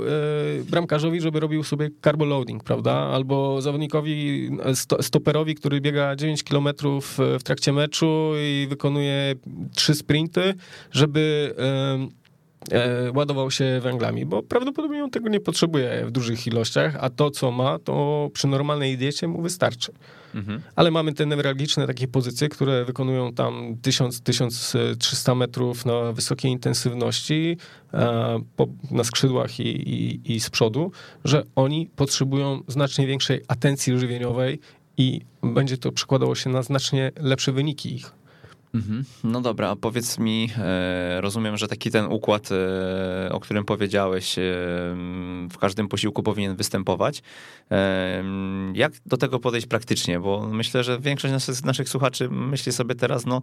e, bramkarzowi, żeby robił sobie loading, prawda? Albo zawodnikowi, sto, stoperowi, który biega 9 km w trakcie meczu i wykonuje 3 sprinty, żeby... E, E, ładował się węglami, bo prawdopodobnie on tego nie potrzebuje w dużych ilościach, a to, co ma, to przy normalnej diecie mu wystarczy. Mhm. Ale mamy te newralgiczne takie pozycje, które wykonują tam 1000-1300 metrów na wysokiej intensywności e, po, na skrzydłach i, i, i z przodu, że oni potrzebują znacznie większej atencji żywieniowej i będzie to przekładało się na znacznie lepsze wyniki ich. Mhm. No dobra, a powiedz mi, e, rozumiem, że taki ten układ, e, o którym powiedziałeś, e, w każdym posiłku powinien występować. Jak do tego podejść praktycznie? Bo myślę, że większość naszych, naszych słuchaczy myśli sobie teraz, no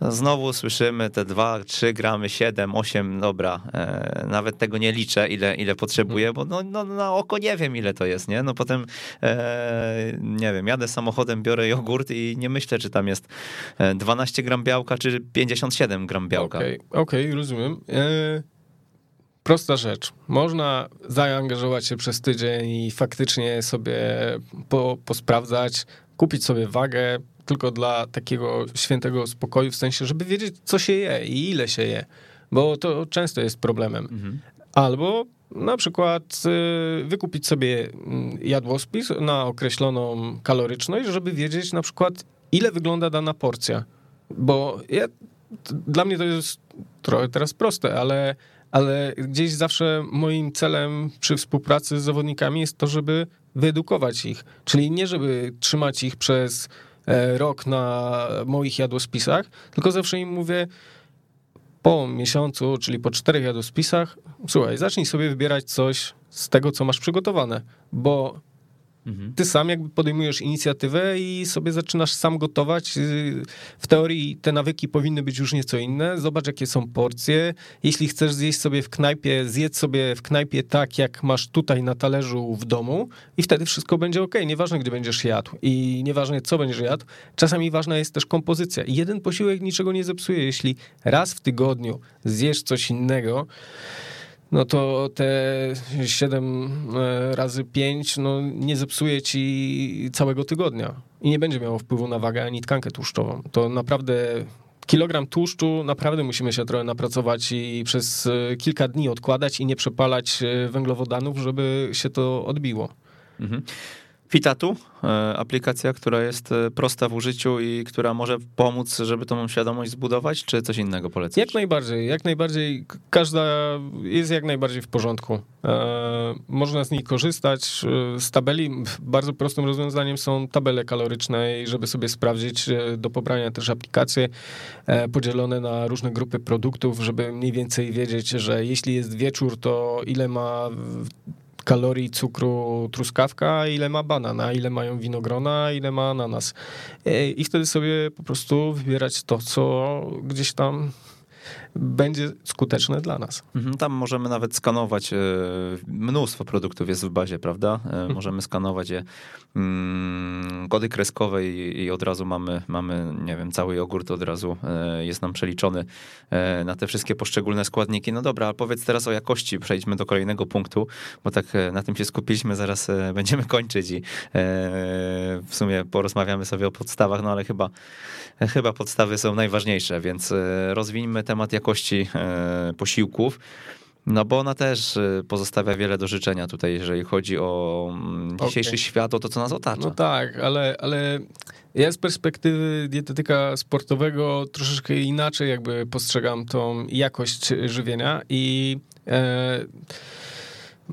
znowu słyszymy te 2, 3 gramy, 7, 8, dobra, nawet tego nie liczę, ile, ile potrzebuję, bo no, no, na oko nie wiem, ile to jest, nie? No potem, nie wiem, jadę samochodem, biorę jogurt i nie myślę, czy tam jest 12 gram białka, czy 57 gram białka. Okej, okay, okay, rozumiem. E, prosta rzecz. Można zaangażować się przez tydzień i faktycznie sobie po, posprawdzać, kupić sobie wagę tylko dla takiego świętego spokoju, w sensie, żeby wiedzieć, co się je i ile się je, bo to często jest problemem. Mhm. Albo Na przykład y, wykupić sobie mm, jadłospis na określoną kaloryczność, żeby wiedzieć na przykład, ile wygląda dana porcja. Bo ja, dla mnie to jest trochę teraz proste, ale, ale gdzieś zawsze moim celem przy współpracy z zawodnikami jest to, żeby wyedukować ich. Czyli nie, żeby trzymać ich przez e, rok na moich jadłospisach, tylko zawsze im mówię, po miesiącu, czyli po czterech jadłospisach, słuchaj, zacznij sobie wybierać coś z tego, co masz przygotowane, bo Mhm. Ty sam jakby podejmujesz inicjatywę i sobie zaczynasz sam gotować. W teorii te nawyki powinny być już nieco inne. Zobacz, jakie są porcje. Jeśli chcesz zjeść sobie w knajpie, zjedz sobie w knajpie tak, jak masz tutaj na talerzu w domu i wtedy wszystko będzie ok. Nieważne, gdzie będziesz jadł i nieważne, co będziesz jadł. Czasami ważna jest też kompozycja. Jeden posiłek niczego nie zepsuje. Jeśli raz w tygodniu zjesz coś innego, no to te 7 e, razy 5 no, nie zepsuje ci całego tygodnia i nie będzie miało wpływu na wagę ani tkankę tłuszczową. To naprawdę kilogram tłuszczu naprawdę musimy się trochę napracować i przez e, kilka dni odkładać i nie przepalać e, węglowodanów, żeby się to odbiło. Mhm. Fitatu, e, aplikacja, która jest e, prosta w użyciu i która może pomóc, żeby tą świadomość zbudować, czy coś innego polecasz? Jak najbardziej, jak najbardziej. Każda jest jak najbardziej w porządku. E, można z niej korzystać. Z tabeli bardzo prostym rozwiązaniem są tabele kaloryczne, żeby sobie sprawdzić do pobrania też aplikacje podzielone na różne grupy produktów, żeby mniej więcej wiedzieć, że jeśli jest wieczór, to ile ma kalorii cukru truskawka, ile ma banana, ile mają winogrona, ile ma ananas. E, I wtedy sobie po prostu wybierać to, co gdzieś tam będzie skuteczne dla nas. Mhm, tam możemy nawet skanować, e, mnóstwo produktów jest w bazie, prawda? E, mhm. Możemy skanować je mm, kody kreskowe i, i, od razu mamy, mamy, nie wiem, cały jogurt od razu e, jest nam przeliczony na te wszystkie poszczególne składniki. No dobra, a powiedz teraz o jakości, przejdźmy do kolejnego punktu, bo tak na tym się skupiliśmy, zaraz będziemy kończyć i w sumie porozmawiamy sobie o podstawach, no ale chyba, chyba podstawy są najważniejsze, więc rozwijmy temat jakości e, posiłków. No bo ona też e, pozostawia wiele do życzenia tutaj, jeżeli chodzi o mm, dzisiejszy okay. świat, o to, co nas otacza. No tak, ale, ale ja z perspektywy dietetyka sportowego troszeczkę inaczej jakby postrzegam tą jakość żywienia i e,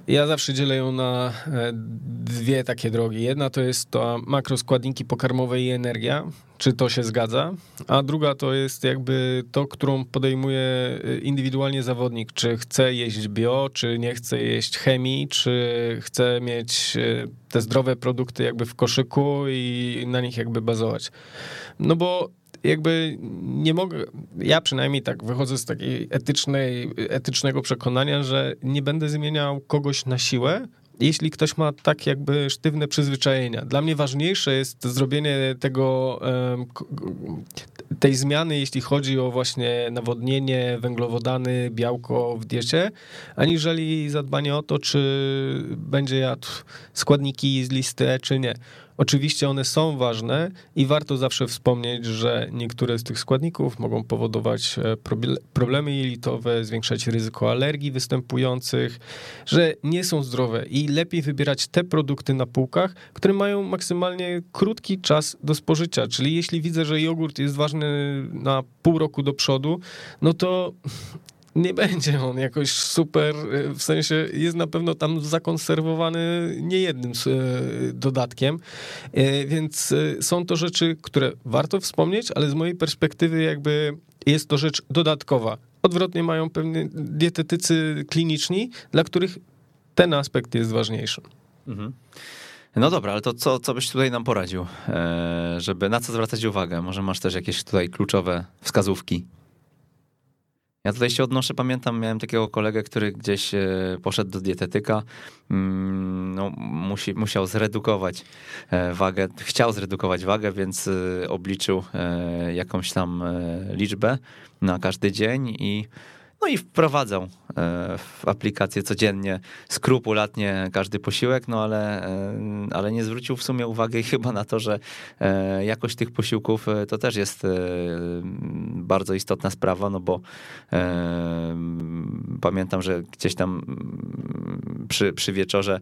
ja zawsze dzielę ją na e, dwie takie drogi. Jedna to jest to makroskładniki pokarmowe i energia, czy to się zgadza, a druga to jest jakby to, którą podejmuje e, indywidualnie zawodnik, czy chce jeść bio, czy nie chce jeść chemii, czy chce mieć e, te zdrowe produkty jakby w koszyku i na nich jakby bazować. No bo jakby nie mogę, ja przynajmniej tak wychodzę z takiej etycznej, etycznego przekonania, że nie będę zmieniał kogoś na siłę, jeśli ktoś ma tak jakby sztywne przyzwyczajenia. Dla mnie ważniejsze jest zrobienie tego, tej zmiany, jeśli chodzi o właśnie nawodnienie, węglowodany, białko w diecie, aniżeli zadbanie o to, czy będzie jadł składniki z listy, czy nie. Oczywiście one są ważne i warto zawsze wspomnieć, że niektóre z tych składników mogą powodować e, problemy jelitowe, zwiększać ryzyko alergii występujących, że nie są zdrowe i lepiej wybierać te produkty na półkach, które mają maksymalnie krótki czas do spożycia. Czyli jeśli widzę, że jogurt jest ważny na pół roku do przodu, no to nie będzie on jakoś super, e, w sensie jest na pewno tam zakonserwowany niejednym e, dodatkiem, e, więc są to rzeczy, które warto wspomnieć, ale z mojej perspektywy jakby jest to rzecz dodatkowa. Odwrotnie mają pewnie dietetycy kliniczni, dla których ten aspekt jest ważniejszy. Mhm. No dobra, ale to co, co byś tutaj nam poradził, żeby na co zwracać uwagę? Może masz też jakieś tutaj kluczowe wskazówki? Ja tutaj się odnoszę, pamiętam, miałem takiego kolegę, który gdzieś e, poszedł do dietetyka, mm, no, musi, musiał zredukować e, wagę, chciał zredukować wagę, więc e, obliczył jakąś tam liczbę na każdy dzień i no i wprowadzał e, w aplikację codziennie, skrupulatnie każdy posiłek, no ale, e, ale nie zwrócił w sumie uwagi chyba na to, że e, jakość tych posiłków to też jest bardzo istotna sprawa, no bo pamiętam, że gdzieś tam przy, przy wieczorze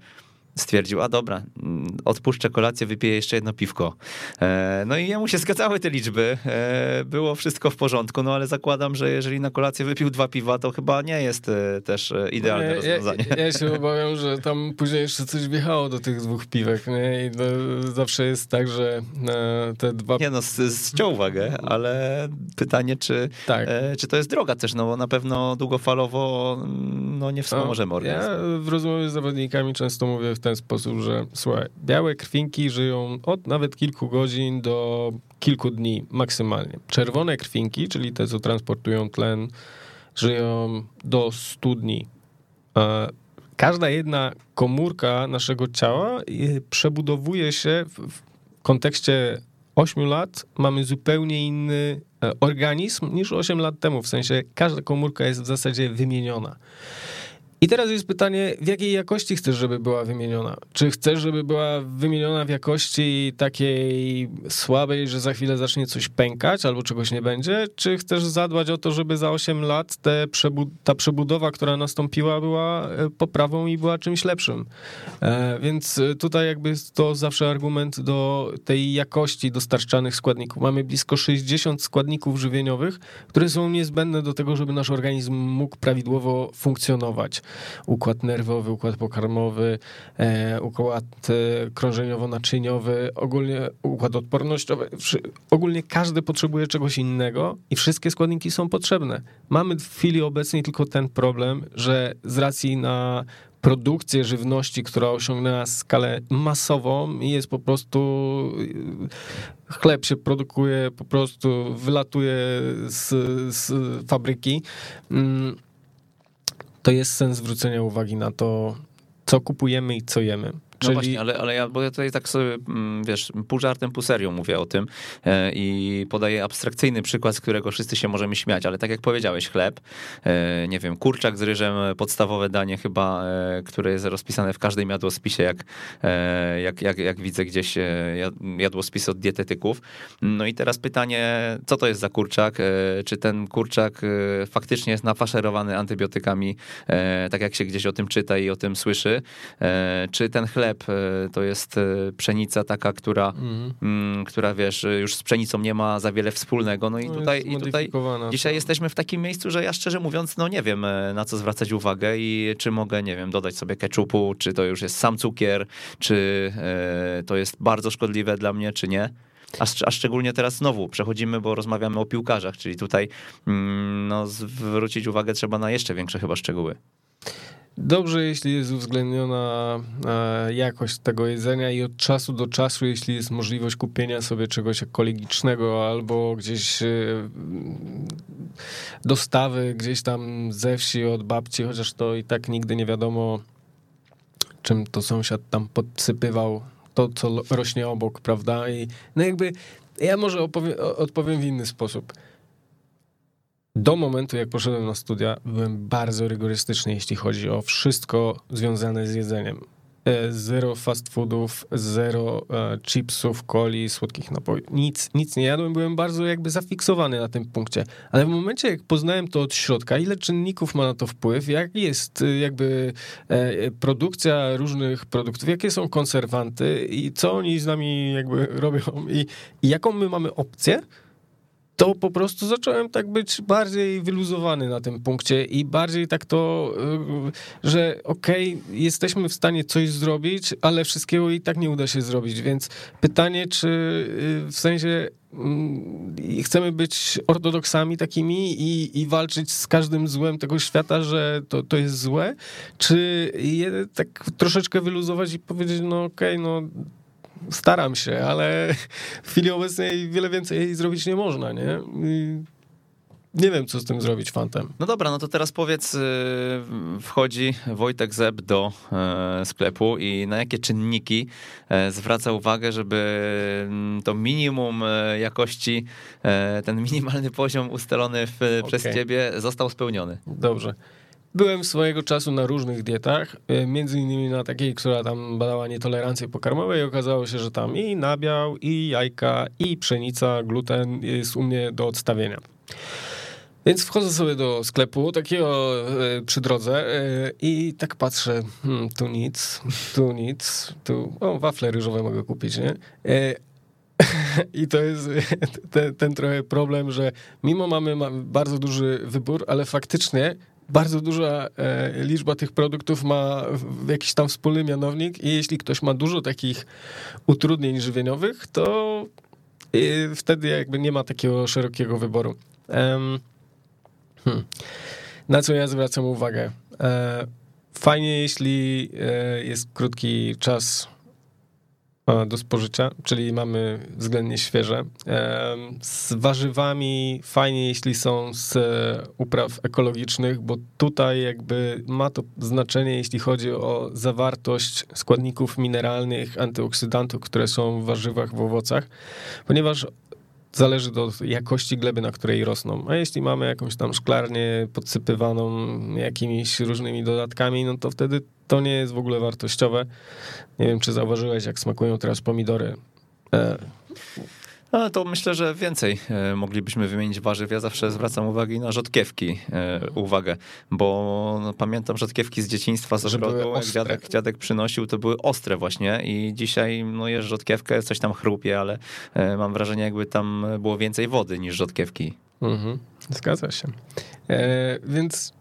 stwierdził, a dobra, mm, odpuszczę kolację, wypiję jeszcze jedno piwko. E, no i jemu się zgadzały te liczby, e, było wszystko w porządku, no ale zakładam, że jeżeli na kolację wypił dwa piwa, to chyba nie jest e, też idealne nie, rozwiązanie. Ja, ja, się obawiam, że tam później jeszcze coś wjechało do tych dwóch piwek, nie? I to zawsze jest tak, że te dwa... Nie no, ściął uwagę, ale pytanie, czy, tak. czy to jest droga też, no bo na pewno długofalowo no, nie wspomożemy no, organizmu. Ja w rozmowie z zawodnikami często mówię w ten sposób, że słuchaj, białe krwinki żyją od nawet kilku godzin do kilku dni maksymalnie. Czerwone krwinki, czyli te, co transportują tlen, żyją do 100 dni. Każda jedna komórka naszego ciała y, przebudowuje się w kontekście 8 lat mamy zupełnie inny e, organizm niż 8 lat temu. W sensie każda komórka jest w zasadzie wymieniona. I teraz jest pytanie, w jakiej jakości chcesz, żeby była wymieniona? Czy chcesz, żeby była wymieniona w jakości takiej słabej, że za chwilę zacznie coś pękać albo czegoś nie będzie? Czy chcesz zadbać o to, żeby za 8 lat te ta przebudowa, która nastąpiła, była e, poprawą i była czymś lepszym? E, więc tutaj jakby to zawsze argument do tej jakości dostarczanych składników. Mamy blisko 60 składników żywieniowych, które są niezbędne do tego, żeby nasz organizm mógł prawidłowo funkcjonować układ nerwowy, układ pokarmowy, e, układ e, krążeniowo-naczyniowy, ogólnie układ odpornościowy. Ogólnie każdy potrzebuje czegoś innego i wszystkie składniki są potrzebne. Mamy w chwili obecnej tylko ten problem, że z racji na produkcję żywności, która osiągnęła skalę masową i jest po prostu chleb się produkuje, po prostu wylatuje z, z fabryki. To jest sens zwrócenia uwagi na to, co kupujemy i co jemy. No Czyli... właśnie, ale, ale ja, bo ja tutaj tak sobie, mm, wiesz, pół żartem, pół serią mówię o tym e, i podaję abstrakcyjny przykład, z którego wszyscy się możemy śmiać, ale tak jak powiedziałeś, chleb, e, nie wiem, kurczak z ryżem, podstawowe danie chyba, e, które jest rozpisane w każdym jadłospisie, jak, jak, jak, jak widzę gdzieś jadłospis od dietetyków. No i teraz pytanie, co to jest za kurczak? Czy ten kurczak faktycznie jest nafaszerowany antybiotykami, tak jak się gdzieś o tym czyta i o tym słyszy? Czy ten chleb chleb e, to jest e, pszenica taka, która, mm. która wiesz, już z pszenicą nie ma za wiele wspólnego. No i no tutaj, i tutaj dzisiaj to. jesteśmy w takim miejscu, że ja szczerze mówiąc, no nie wiem na co zwracać uwagę i czy mogę, nie wiem, dodać sobie keczupu, czy to już jest sam cukier, czy to jest bardzo szkodliwe dla mnie, czy nie. A, a, szczególnie teraz znowu przechodzimy, bo rozmawiamy o piłkarzach, czyli tutaj mm, no, zwrócić uwagę trzeba na jeszcze większe chyba szczegóły. Dobrze, jeśli jest uwzględniona e, jakość tego jedzenia i od czasu do czasu, jeśli jest możliwość kupienia sobie czegoś ekologicznego albo gdzieś e, dostawy gdzieś tam ze wsi od babci, chociaż to i tak nigdy nie wiadomo, czym to sąsiad tam podsypywał to, co rośnie obok, prawda? I no jakby ja może odpowiem w inny sposób do momentu, jak poszedłem na studia, byłem bardzo rygorystyczny, jeśli chodzi o wszystko związane z jedzeniem. E, zero fast foodów, zero e, chipsów, coli, słodkich napojów. Nic, nic nie jadłem, byłem bardzo jakby zafiksowany na tym punkcie. Ale w momencie, jak poznałem to od środka, ile czynników ma na to wpływ, jak jest e, jakby produkcja różnych produktów, jakie są konserwanty i co oni z nami jakby robią i, i jaką my mamy opcję, to po prostu zacząłem tak być bardziej wyluzowany na tym punkcie i bardziej tak to, y, że okej, okay, jesteśmy w stanie coś zrobić, ale wszystkiego i tak nie uda się zrobić, więc pytanie, czy y, w sensie mm, chcemy być ortodoksami takimi i, i walczyć z każdym złem tego świata, że to, to jest złe, czy je tak troszeczkę wyluzować i powiedzieć, no okej, okay, no staram się, ale w chwili obecnej wiele więcej zrobić nie można, nie? I nie wiem, co z tym zrobić fantem. No dobra, no to teraz powiedz, y, wchodzi Wojtek Zeb do e, sklepu i na jakie czynniki e, zwraca uwagę, żeby mm, to minimum e, jakości, ten minimalny poziom ustalony w, okay. przez ciebie został spełniony? Dobrze. Byłem swojego czasu na różnych dietach, e, między innymi na takiej, która tam badała nietolerancję pokarmową i okazało się, że tam i nabiał, i jajka, i pszenica, gluten jest u mnie do odstawienia. Więc wchodzę sobie do sklepu takiego e, przy drodze e, i tak patrzę, hmm, tu nic, tu nic, tu, o, wafle ryżowe mogę kupić, nie? I to jest ten, ten trochę problem, że mimo mamy bardzo duży wybór, ale faktycznie bardzo duża e, liczba tych produktów ma jakiś tam wspólny mianownik i jeśli ktoś ma dużo takich utrudnień żywieniowych, to e, wtedy jakby nie ma takiego szerokiego wyboru. Hmm. Na co ja zwracam uwagę? E, fajnie, jeśli jest krótki czas do spożycia, czyli mamy względnie świeże. Z warzywami fajnie, jeśli są z upraw ekologicznych, bo tutaj jakby ma to znaczenie, jeśli chodzi o zawartość składników mineralnych, antyoksydantów, które są w warzywach, w owocach, ponieważ zależy do jakości gleby, na której rosną. A jeśli mamy jakąś tam szklarnię podsypywaną jakimiś różnymi dodatkami, no to wtedy to nie jest w ogóle wartościowe. Nie wiem, czy zauważyłeś, jak smakują teraz pomidory. E, no, to myślę, że więcej e, moglibyśmy wymienić warzyw. Ja zawsze zwracam uwagę na rzodkiewki, e, uwagę, bo no, pamiętam rzodkiewki z dzieciństwa, z ogrodu, jak dziadek, dziadek przynosił, to były ostre właśnie i dzisiaj no, jesz rzodkiewkę, coś tam chrupie, ale e, mam wrażenie, jakby tam było więcej wody niż rzodkiewki. Mhm, zgadza się. E, więc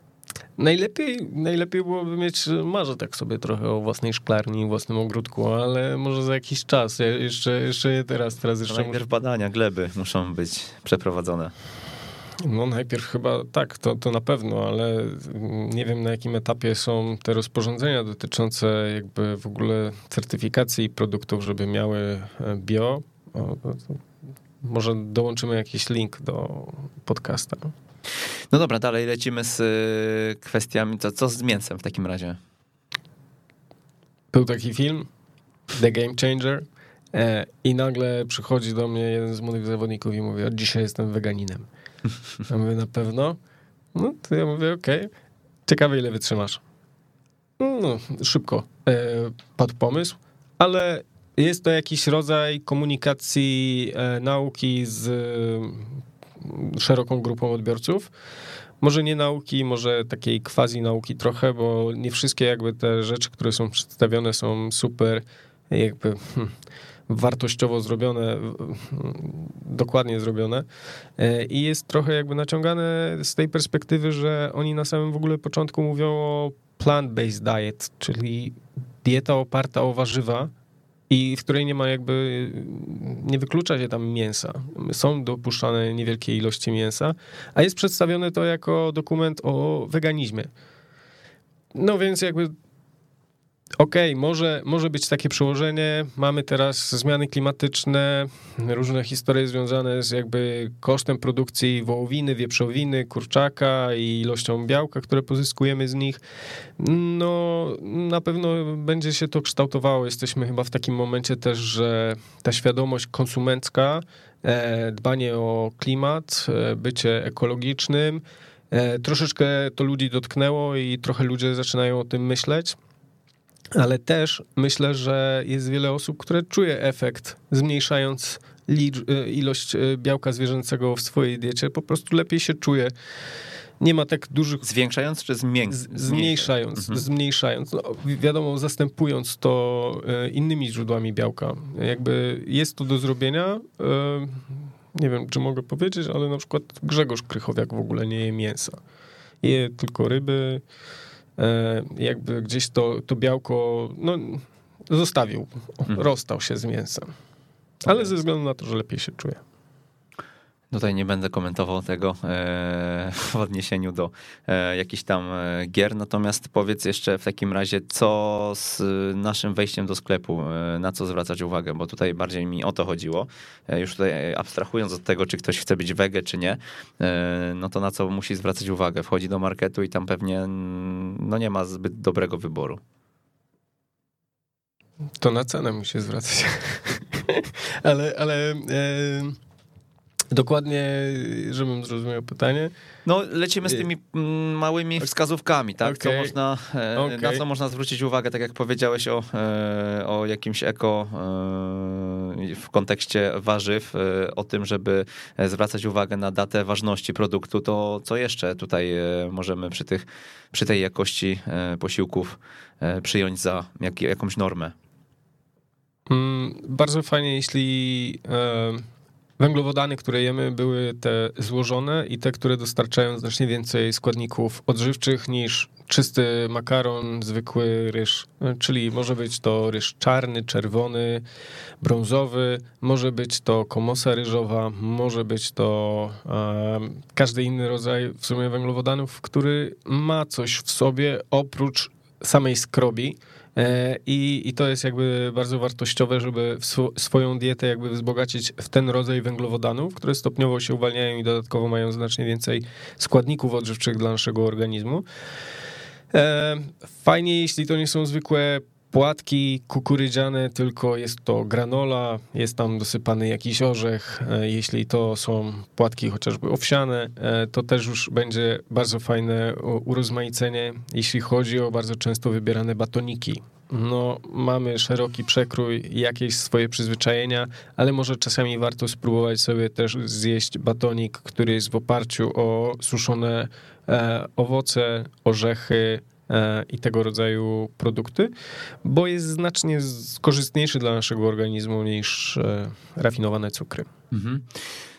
Najlepiej, najlepiej byłoby mieć marzę tak sobie trochę o własnej szklarni, własnym ogródku, ale może za jakiś czas. Ja jeszcze, jeszcze nie teraz, teraz jeszcze. najpierw muszę... badania gleby muszą być przeprowadzone. No najpierw chyba tak, to, to na pewno, ale nie wiem na jakim etapie są te rozporządzenia dotyczące jakby w ogóle certyfikacji produktów, żeby miały e, bio. O, może dołączymy jakiś link do podcasta. No dobra, dalej lecimy z y, kwestiami. Co, co z mięsem w takim razie? Był taki film, The Game Changer, e, i nagle przychodzi do mnie jeden z młodych zawodników i mówi: Od dzisiaj jestem weganinem. Ja mówię: Na pewno? No to ja mówię: Okej. Okay. Ciekawe, ile wytrzymasz. No, szybko e, padł pomysł, ale jest to jakiś rodzaj komunikacji e, nauki z szeroką grupą odbiorców. Może nie nauki, może takiej quasi nauki trochę, bo nie wszystkie jakby te rzeczy, które są przedstawione są super jakby hmm, wartościowo zrobione, dokładnie zrobione e, i jest trochę jakby naciągane z tej perspektywy, że oni na samym w ogóle początku mówią o plant-based diet, czyli dieta oparta o warzywa, i w której nie ma jakby, nie wyklucza się tam mięsa. Są dopuszczane niewielkie ilości mięsa, a jest przedstawione to jako dokument o weganizmie. No więc jakby Okej, okay, może, może być takie przełożenie. Mamy teraz zmiany klimatyczne, różne historie związane z jakby kosztem produkcji wołowiny, wieprzowiny, kurczaka i ilością białka, które pozyskujemy z nich. No, na pewno będzie się to kształtowało. Jesteśmy chyba w takim momencie też, że ta świadomość konsumencka, e, dbanie o klimat, e, bycie ekologicznym, e, troszeczkę to ludzi dotknęło i trochę ludzie zaczynają o tym myśleć ale też myślę, że jest wiele osób, które czuje efekt, zmniejszając y, ilość y, białka zwierzęcego w swojej diecie, po prostu lepiej się czuje. Nie ma tak dużych. Zwiększając czy zmniejszając? Zmniejszając, mhm. zmniejszając. No, wiadomo, zastępując to y, innymi źródłami białka. Jakby jest to do zrobienia. Nie wiem, czy mogę powiedzieć, ale na przykład Grzegorz Krychowiak w ogóle nie je mięsa. Je tylko ryby, jakby gdzieś to, to białko no, zostawił, mhm. rozstał się z mięsem. Ale ze względu na to, że lepiej się czuje. Tutaj nie będę komentował tego e, w odniesieniu do e, jakichś tam e, gier, natomiast powiedz jeszcze w takim razie, co z naszym wejściem do sklepu, na co zwracać uwagę, bo tutaj bardziej mi o to chodziło. Już tutaj abstrahując od tego, czy ktoś chce być wege, czy nie, no to na co musi zwracać uwagę? Wchodzi do marketu i tam pewnie no nie ma zbyt dobrego wyboru. To na cenę musi zwracać. ale ale Dokładnie, żebym zrozumiał pytanie. No, lecimy z tymi mm, małymi wskazówkami, tak? Okay. Co można, okay. Na co można zwrócić uwagę, tak jak powiedziałeś o, e, o jakimś eko e, w kontekście warzyw, e, o tym, żeby zwracać uwagę na datę ważności produktu, to co jeszcze tutaj możemy przy, tych, przy tej jakości posiłków przyjąć za jak, jakąś normę? Mm, bardzo fajnie, jeśli Węglowodany, które jemy, były te złożone i te, które dostarczają znacznie więcej składników odżywczych niż czysty makaron, zwykły ryż. Czyli może być to ryż czarny, czerwony, brązowy, może być to komosa ryżowa, może być to każdy inny rodzaj w sumie węglowodanów, który ma coś w sobie oprócz samej skrobi. E, I, I to jest jakby bardzo wartościowe, żeby sw swoją dietę jakby wzbogacić w ten rodzaj węglowodanów, które stopniowo się uwalniają i dodatkowo mają znacznie więcej składników odżywczych dla naszego organizmu. E, fajnie, jeśli to nie są zwykłe płatki kukurydziane, tylko jest to granola, jest tam dosypany jakiś orzech. E, jeśli to są płatki chociażby owsiane, to też już będzie bardzo fajne urozmaicenie, jeśli chodzi o bardzo często wybierane batoniki. No, mamy szeroki przekrój, jakieś swoje przyzwyczajenia, ale może czasami warto spróbować sobie też zjeść batonik, który jest w oparciu o suszone e, owoce, orzechy, e, i tego rodzaju produkty, bo jest znacznie korzystniejszy dla naszego organizmu niż e, rafinowane cukry. Mhm.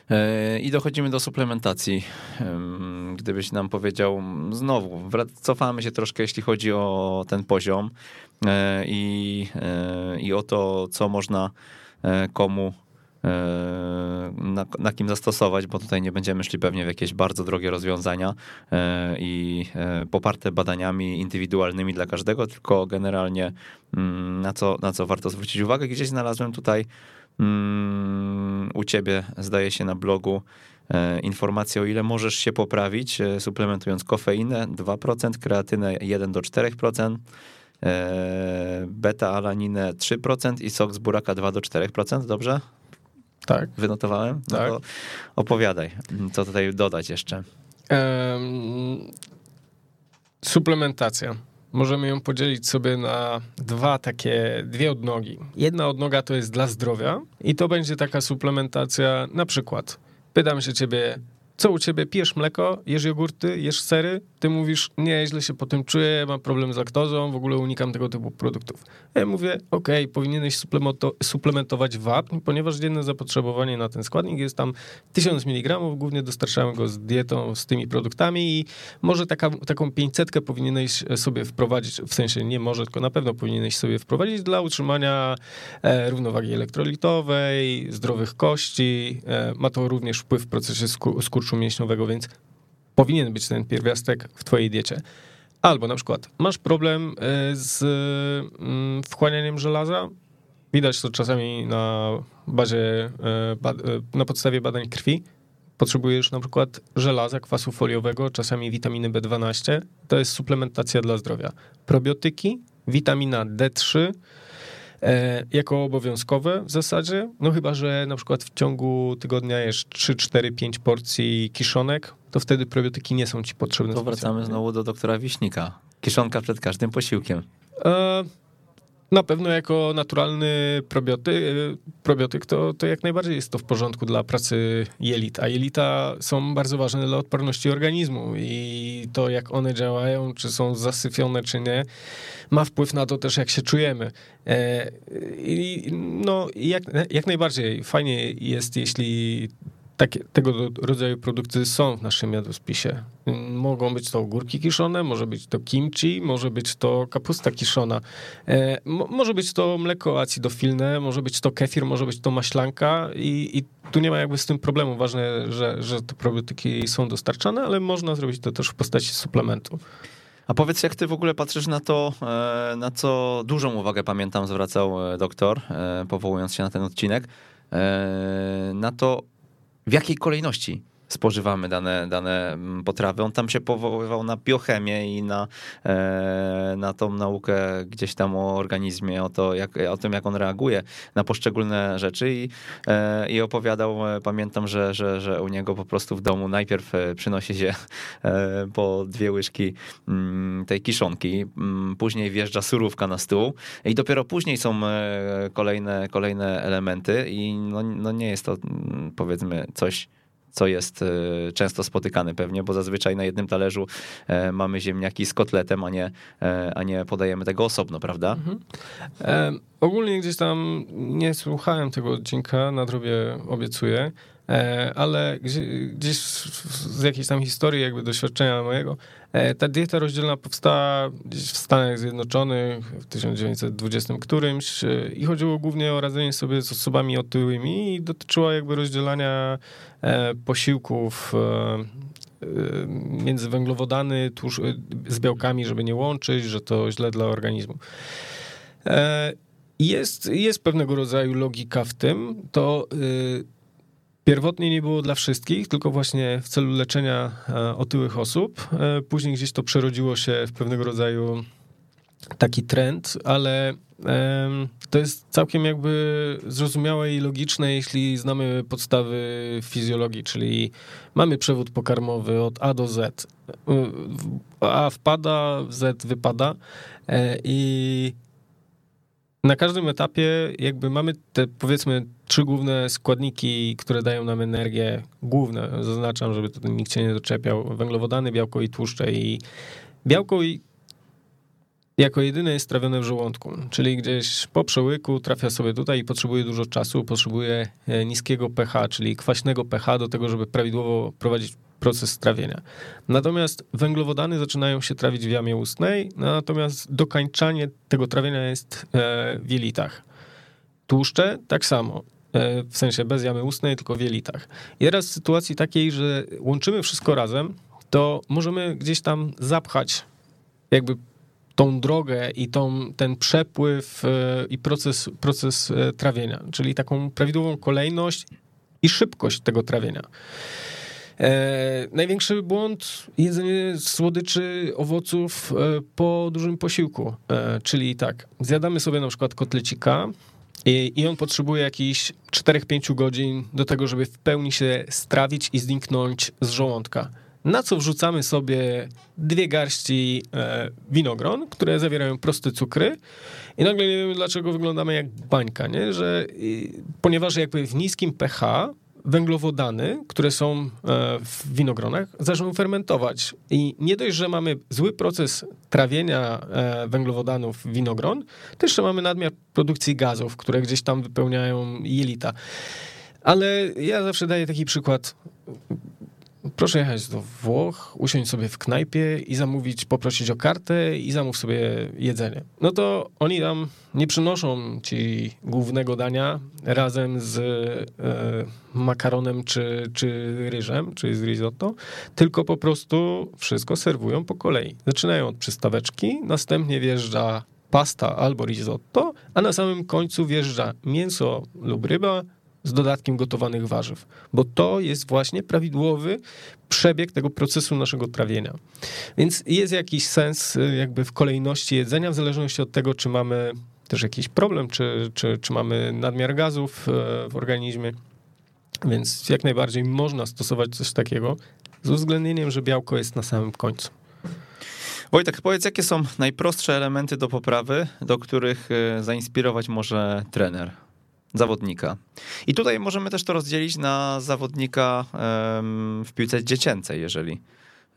E, I dochodzimy do suplementacji. Gdybyś nam powiedział, znowu, cofamy się troszkę, jeśli chodzi o ten poziom e, i, e, i o to, co można komu na, na, kim zastosować, bo tutaj nie będziemy szli pewnie w jakieś bardzo drogie rozwiązania i poparte badaniami indywidualnymi dla każdego, tylko generalnie mm, na co, na co warto zwrócić uwagę. Gdzieś znalazłem tutaj Mm, u ciebie, zdaje się, na blogu e, informację, o ile możesz się poprawić, e, suplementując kofeinę 2%, kreatynę 1 do 4%, e, beta-alaninę 3% i sok z buraka 2 do 4%, dobrze? Tak. Wynotowałem? No tak. opowiadaj, co tutaj dodać jeszcze. Um, suplementacja możemy ją podzielić sobie na dwa takie, dwie odnogi. Jedna odnoga to jest dla zdrowia i to będzie taka suplementacja, na przykład pytam się ciebie, co u ciebie, pijesz mleko, jesz jogurty, jesz sery, ty mówisz, nie, źle się po tym czuję, mam problem z laktozą, w ogóle unikam tego typu produktów. Ja mówię, ok, powinieneś suplementować wapń, ponieważ dzienne zapotrzebowanie na ten składnik jest tam 1000 mg, głównie dostarczałem go z dietą, z tymi produktami i może taka, taką 500 powinieneś sobie wprowadzić, w sensie nie może, tylko na pewno powinieneś sobie wprowadzić dla utrzymania e, równowagi elektrolitowej, zdrowych kości, e, ma to również wpływ w procesie skurczu mięśniowego, więc powinien być ten pierwiastek w twojej diecie. Albo na przykład masz problem e, z mm, wchłanianiem żelaza. Widać to czasami na bazie, e, e, na podstawie badań krwi. Potrzebujesz na przykład żelaza, kwasu foliowego, czasami witaminy B12. To jest suplementacja dla zdrowia. Probiotyki, witamina D3, E, jako obowiązkowe w zasadzie, no chyba, że na przykład w ciągu tygodnia jest 3, 4, 5 porcji kiszonek, to wtedy probiotyki nie są ci potrzebne. To wracamy znowu do doktora Wiśnika. Kiszonka przed każdym posiłkiem. E, na pewno jako naturalny probioty, y, probiotyk to, to jak najbardziej jest to w porządku dla pracy jelit, a jelita są bardzo ważne dla odporności organizmu i to jak one działają, czy są zasyfione, czy nie, ma wpływ na to też jak się czujemy. E, I no jak, jak najbardziej fajnie jest, jeśli takie, tego rodzaju produkty są w naszym jadłospisie. Mogą być to ogórki kiszone, może być to kimchi, może być to kapusta kiszona, e, może być to mleko acidofilne, może być to kefir, może być to maślanka i, i tu nie ma jakby z tym problemu. Ważne, że, że te probiotyki są dostarczane, ale można zrobić to też w postaci suplementu. A powiedz, jak ty w ogóle patrzysz na to, e, na co dużą uwagę pamiętam zwracał e, doktor, powołując się na ten odcinek, na to, w jakiej kolejności spożywamy dane, dane mm, potrawy. On tam się powoływał na biochemię i na, e, na tą naukę gdzieś tam o organizmie, o, to, jak, o tym, jak on reaguje na poszczególne rzeczy i, e, i opowiadał, e, pamiętam, że, że, że u niego po prostu w domu najpierw przynosi się po dwie łyżki mm, tej kiszonki, mm, później wjeżdża surówka na stół i dopiero później są kolejne, kolejne elementy i no, no nie jest to powiedzmy coś co jest e, często spotykane pewnie, bo zazwyczaj na jednym talerzu e, mamy ziemniaki z kotletem, a nie, e, a nie podajemy tego osobno, prawda? Mhm. E, ogólnie gdzieś tam nie słuchałem tego odcinka, nadrobię obiecuję, E, ale gdzieś z jakiejś tam historii, jakby doświadczenia mojego, e, ta dieta rozdzielna powstała gdzieś w Stanach Zjednoczonych w 1920 którymś e, i chodziło głównie o radzenie sobie z osobami otyłymi i dotyczyła jakby rozdzielania posiłków między węglowodany tłuszcz, z białkami, żeby nie łączyć, że to źle dla organizmu. Jest, jest pewnego rodzaju logika w tym, to Pierwotnie nie było dla wszystkich, tylko właśnie w celu leczenia e, otyłych osób. E, później gdzieś to przerodziło się w pewnego rodzaju taki trend, ale to jest całkiem jakby zrozumiałe i logiczne, jeśli znamy podstawy fizjologii, czyli mamy przewód pokarmowy od A do Z. E, A wpada, Z wypada i na każdym etapie jakby mamy te powiedzmy trzy główne składniki, które dają nam energię, główne, zaznaczam, żeby tutaj nikt się nie doczepiał, węglowodany, białko i tłuszcze i białko i jako jedyne jest trawione w żołądku, czyli gdzieś po przełyku trafia sobie tutaj i potrzebuje dużo czasu, potrzebuje e, niskiego pH, czyli kwaśnego pH do tego, żeby prawidłowo prowadzić proces trawienia. Natomiast węglowodany zaczynają się trawić w jamie ustnej, natomiast dokańczanie tego trawienia jest e, w jelitach. Tłuszcze tak samo, e, w sensie bez jamy ustnej, tylko w jelitach. I teraz w sytuacji takiej, że łączymy wszystko razem, to możemy gdzieś tam zapchać jakby tą drogę i tą, ten przepływ e, i proces, proces trawienia, czyli taką prawidłową kolejność i szybkość tego trawienia. E, największy błąd jedzenie słodyczy, owoców e, po dużym posiłku. E, czyli tak, zjadamy sobie na przykład kotlecika i, i on potrzebuje jakichś 4-5 godzin do tego, żeby w pełni się strawić i zniknąć z żołądka. Na co wrzucamy sobie dwie garści e, winogron, które zawierają proste cukry, i nagle nie wiemy, dlaczego wyglądamy jak bańka, nie? Że ponieważ jakby w niskim pH węglowodany, które są e, w winogronach, zaczną fermentować. I nie dość, że mamy zły proces trawienia e, węglowodanów winogron, to jeszcze mamy nadmiar produkcji gazów, które gdzieś tam wypełniają jelita. Ale ja zawsze daję taki przykład proszę jechać do Włoch, usiąść sobie w knajpie i zamówić, poprosić o kartę i zamów sobie jedzenie. No to oni tam nie przynoszą ci głównego dania razem z e, makaronem czy, czy ryżem, czy z risotto, tylko po prostu wszystko serwują po kolei. Zaczynają od przystaweczki, następnie wjeżdża pasta albo risotto, a na samym końcu wjeżdża mięso lub ryba, z dodatkiem gotowanych warzyw, bo to jest właśnie prawidłowy przebieg tego procesu naszego trawienia. Więc jest jakiś sens y, jakby w kolejności jedzenia, w zależności od tego, czy mamy też jakiś problem, czy, czy, czy mamy nadmiar gazów y, w organizmie. Więc jak najbardziej można stosować coś takiego, z uwzględnieniem, że białko jest na samym końcu. Wojtek, powiedz, jakie są najprostsze elementy do poprawy, do których y, zainspirować może trener? Zawodnika. I tutaj możemy też to rozdzielić na zawodnika w piłce dziecięcej, jeżeli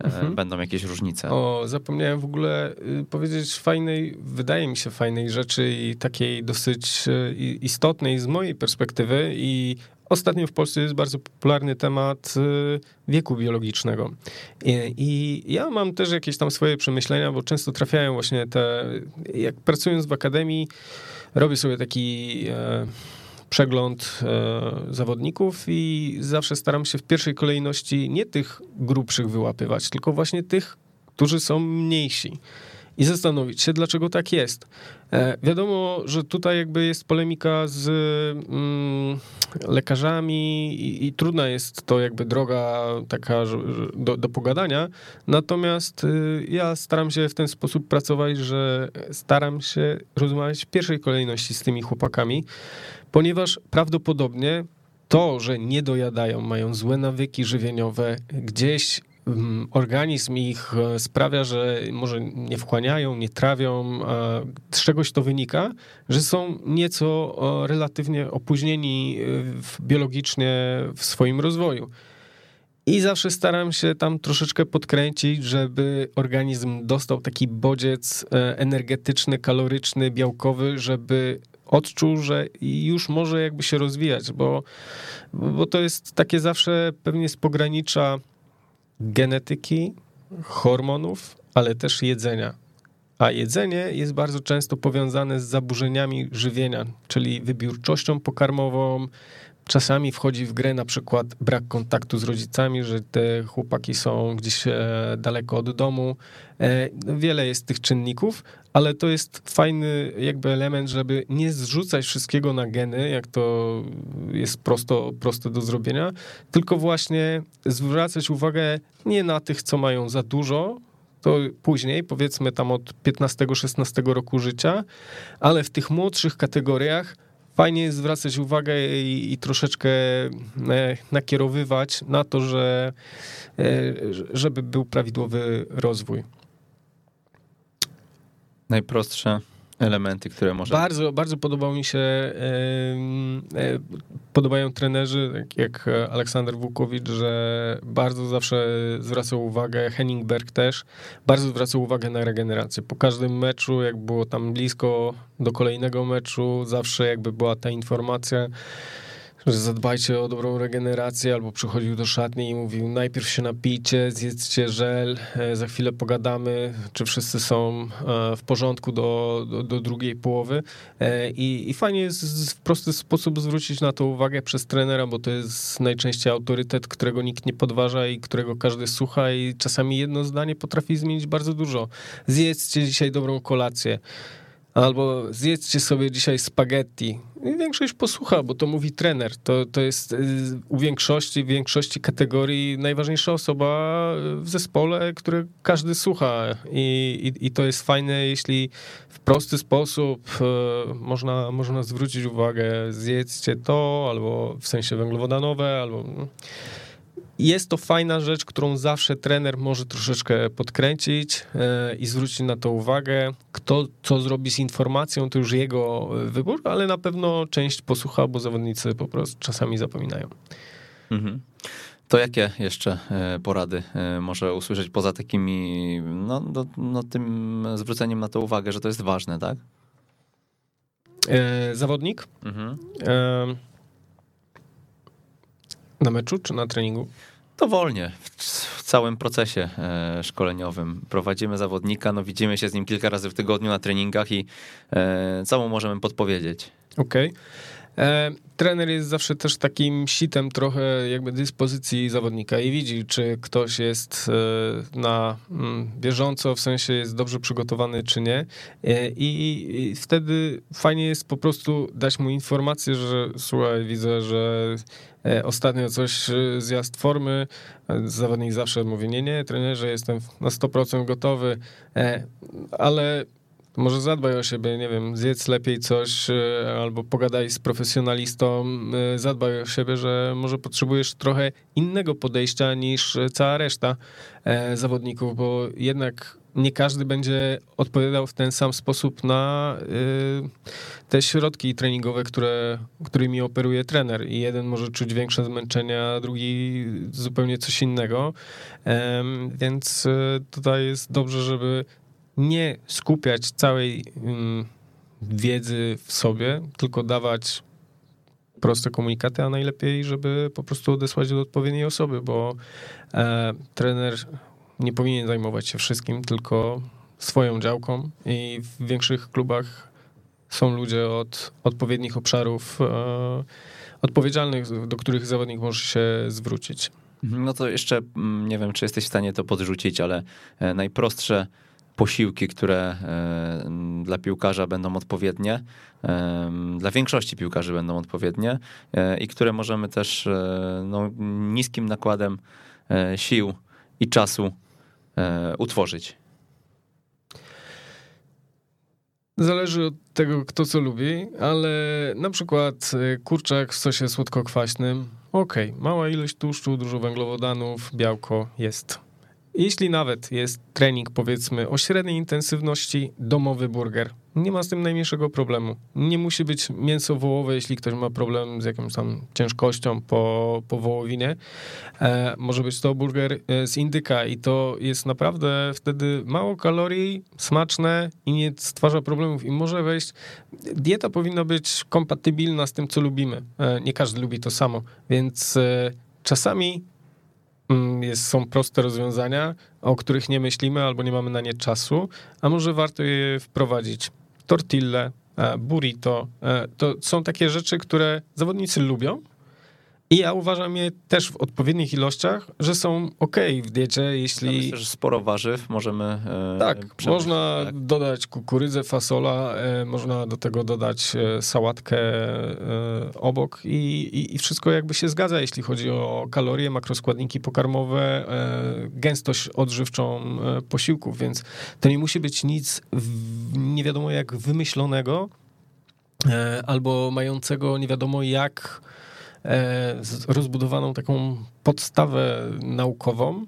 mhm. będą jakieś różnice. O, zapomniałem w ogóle y, powiedzieć fajnej, wydaje mi się fajnej rzeczy i takiej dosyć y, istotnej z mojej perspektywy i Ostatnio w Polsce jest bardzo popularny temat y, wieku biologicznego. I, I, ja mam też jakieś tam swoje przemyślenia, bo często trafiają właśnie te. Jak pracując w akademii, robię sobie taki e, przegląd e, zawodników i zawsze staram się w pierwszej kolejności nie tych grubszych wyłapywać, tylko właśnie tych, którzy są mniejsi. i zastanowić się, dlaczego tak jest. E, wiadomo, że tutaj jakby jest polemika z mm, lekarzami i, i, trudna jest to jakby droga taka do, do pogadania, natomiast y, ja staram się w ten sposób pracować, że staram się rozmawiać w pierwszej kolejności z tymi chłopakami, ponieważ prawdopodobnie to, że nie dojadają, mają złe nawyki żywieniowe, gdzieś organizm ich e, sprawia, że może nie wchłaniają, nie trawią. Z czegoś to wynika, że są nieco relatywnie opóźnieni e, biologicznie w swoim rozwoju. I zawsze staram się tam troszeczkę podkręcić, żeby organizm dostał taki bodziec e, energetyczny, kaloryczny, białkowy, żeby odczuł, że już może jakby się rozwijać, bo, bo to jest takie zawsze pewnie z pogranicza genetyki, hormonów, ale też jedzenia. A jedzenie jest bardzo często powiązane z zaburzeniami żywienia, czyli wybiórczością pokarmową, Czasami wchodzi w grę na przykład brak kontaktu z rodzicami, że te chłopaki są gdzieś e, daleko od domu. E, wiele jest tych czynników, ale to jest fajny jakby element, żeby nie zrzucać wszystkiego na geny, jak to jest prosto, proste do zrobienia, tylko właśnie zwracać uwagę nie na tych, co mają za dużo, to później, powiedzmy tam od 15-16 roku życia, ale w tych młodszych kategoriach fajnie jest zwracać uwagę i, i, troszeczkę e, nakierowywać na to, że e, żeby był prawidłowy rozwój. Najprostsze elementy, które może. Bardzo, bardzo podobał mi się, e, podobają trenerzy, tak jak Aleksander Wukowicz, że bardzo zawsze zwracał uwagę, Henningberg też, bardzo zwracał uwagę na regenerację. Po każdym meczu, jak było tam blisko do kolejnego meczu, zawsze jakby była ta informacja, że zadbajcie o dobrą regenerację, albo przychodził do szatni i mówił, najpierw się napijcie, zjedzcie żel, e, za chwilę pogadamy, czy wszyscy są e, w porządku do, do, do drugiej połowy. E, I, I fajnie jest w prosty sposób zwrócić na to uwagę przez trenera, bo to jest najczęściej autorytet, którego nikt nie podważa i którego każdy słucha i czasami jedno zdanie potrafi zmienić bardzo dużo. Zjedzcie dzisiaj dobrą kolację. Albo zjedzcie sobie dzisiaj spaghetti. I większość posłucha, bo to mówi trener. To, to jest y, u większości, w większości kategorii najważniejsza osoba w zespole, który każdy słucha. I, i, i to jest fajne, jeśli w prosty sposób y, można, można zwrócić uwagę, zjedzcie to, albo w sensie węglowodanowe, albo jest to fajna rzecz, którą zawsze trener może troszeczkę podkręcić e, i zwrócić na to uwagę. Kto co zrobi z informacją, to już jego e, wybór, ale na pewno część posłucha, bo zawodnicy po prostu czasami zapominają. Mhm. To jakie jeszcze e, porady może usłyszeć poza takimi, no, no, no tym zwróceniem na to uwagę, że to jest ważne, tak? E, zawodnik? Mhm. E, na meczu czy na treningu? Dowolnie, w całym procesie e, szkoleniowym. Prowadzimy zawodnika, no widzimy się z nim kilka razy w tygodniu na treningach i e, całą możemy podpowiedzieć. Okej. Okay. E, trener jest zawsze też takim sitem trochę jakby dyspozycji zawodnika i widzi, czy ktoś jest na mm, bieżąco, w sensie jest dobrze przygotowany, czy nie. E, I, wtedy fajnie jest po prostu dać mu informację, że słuchaj, widzę, że ostatnio coś zjazd formy. Zawodnik zawsze mówi, nie, nie, trenerze, jestem na 100% gotowy, ale może zadbaj o siebie, nie wiem, zjedz lepiej coś e, albo pogadaj z profesjonalistą, e, zadbaj o siebie, że może potrzebujesz trochę innego podejścia niż cała reszta e, zawodników, bo jednak nie każdy będzie odpowiadał w ten sam sposób na te środki treningowe, które, którymi operuje trener. I jeden może czuć większe zmęczenie, a drugi zupełnie coś innego. Więc tutaj jest dobrze, żeby nie skupiać całej um, wiedzy w sobie, tylko dawać proste komunikaty, a najlepiej, żeby po prostu odesłać do odpowiedniej osoby, bo e, trener nie powinien zajmować się wszystkim, tylko swoją działką i w większych klubach są ludzie od odpowiednich obszarów e, odpowiedzialnych, do których zawodnik może się zwrócić. No to jeszcze mm, nie wiem, czy jesteś w stanie to podrzucić, ale e, najprostsze posiłki, które dla piłkarza będą odpowiednie, dla większości piłkarzy będą odpowiednie i które możemy też no, niskim nakładem sił i czasu utworzyć. Zależy od tego, kto co lubi, ale na przykład y, kurczak w sosie słodko-kwaśnym, okej, okay, mała ilość tłuszczu, dużo węglowodanów, białko jest. Jeśli nawet jest trening, powiedzmy, o średniej intensywności, domowy burger, nie ma z tym najmniejszego problemu. Nie musi być mięso wołowe, jeśli ktoś ma problem z jakąś tam ciężkością po, po wołowinie. E, może być to burger e, z indyka i to jest naprawdę wtedy mało kalorii, smaczne i nie stwarza problemów i może wejść. Dieta powinna być kompatybilna z tym, co lubimy. E, nie każdy lubi to samo, więc e, czasami Mm, jest, są proste rozwiązania, o których nie myślimy albo nie mamy na nie czasu, a może warto je wprowadzić. Tortille, e, burrito, e, to są takie rzeczy, które zawodnicy lubią, i ja uważam je też w odpowiednich ilościach, że są ok w diecie, jeśli... Ja myślę, że sporo warzyw możemy e, Tak, można tak? dodać kukurydzę, fasola, e, można do tego dodać e, sałatkę obok i, i, i, wszystko jakby się zgadza, jeśli chodzi o kalorie, makroskładniki pokarmowe, gęstość odżywczą posiłków, więc to nie musi być nic nie wiadomo jak wymyślonego, albo mającego nie wiadomo jak E, rozbudowaną taką podstawę naukową,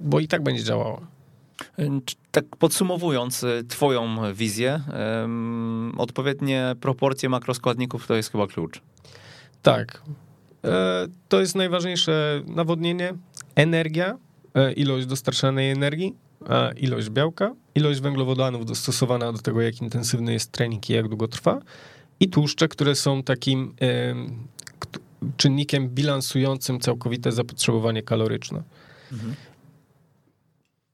bo i tak będzie działało. Tak podsumowując e, Twoją wizję, odpowiednie proporcje makroskładników to jest chyba klucz. Tak. E, to jest najważniejsze nawodnienie, energia, ilość dostarczanej energii, ilość białka, ilość węglowodanów dostosowana do tego, jak intensywny jest trening i jak długo trwa, i tłuszcze, które są takim czynnikiem bilansującym całkowite zapotrzebowanie kaloryczne. Mhm.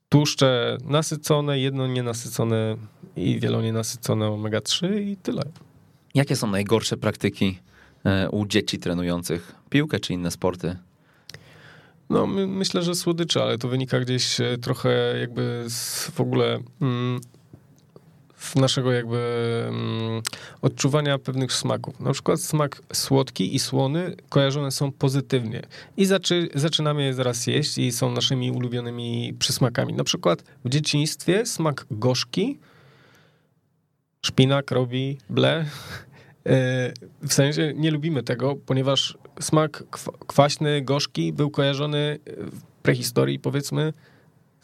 Tłuszcze nasycone, jedno nienasycone i wielonienasycone omega-3 i tyle. Jakie są najgorsze praktyki e, u dzieci trenujących piłkę czy inne sporty? No, my, myślę, że słodycze, ale to wynika gdzieś e, trochę jakby z w ogóle mm, naszego jakby um, odczuwania pewnych smaków. Na przykład smak słodki i słony kojarzone są pozytywnie i zaczy, zaczynamy je zaraz jeść i są naszymi ulubionymi przysmakami. Na przykład w dzieciństwie smak gorzki, szpinak robi ble, e, w sensie nie lubimy tego, ponieważ smak kwaśny, gorzki był kojarzony w prehistorii, powiedzmy,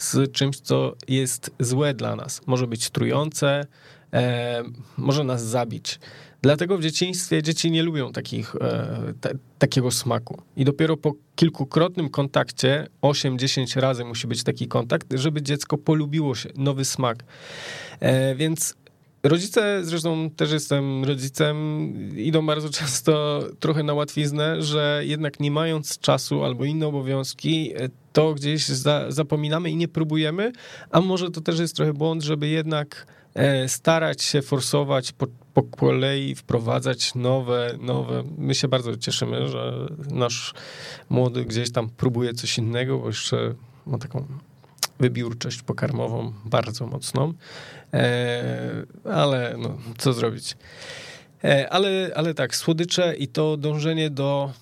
z czymś, co jest złe dla nas. Może być trujące, e, może nas zabić. Dlatego w dzieciństwie dzieci nie lubią takich, e, takiego smaku. I dopiero po kilkukrotnym kontakcie, 8-10 razy musi być taki kontakt, żeby dziecko polubiło się nowy smak. E, więc Rodzice, zresztą też jestem rodzicem, idą bardzo często trochę na łatwiznę, że jednak nie mając czasu albo inne obowiązki, to gdzieś za, zapominamy i nie próbujemy, a może to też jest trochę błąd, żeby jednak e, starać się forsować po, po kolei, wprowadzać nowe, nowe. My się bardzo cieszymy, że nasz młody gdzieś tam próbuje coś innego, bo jeszcze ma taką wybiórczość pokarmową bardzo mocną, e, ale no, co zrobić. E, ale, ale tak, słodycze i to dążenie do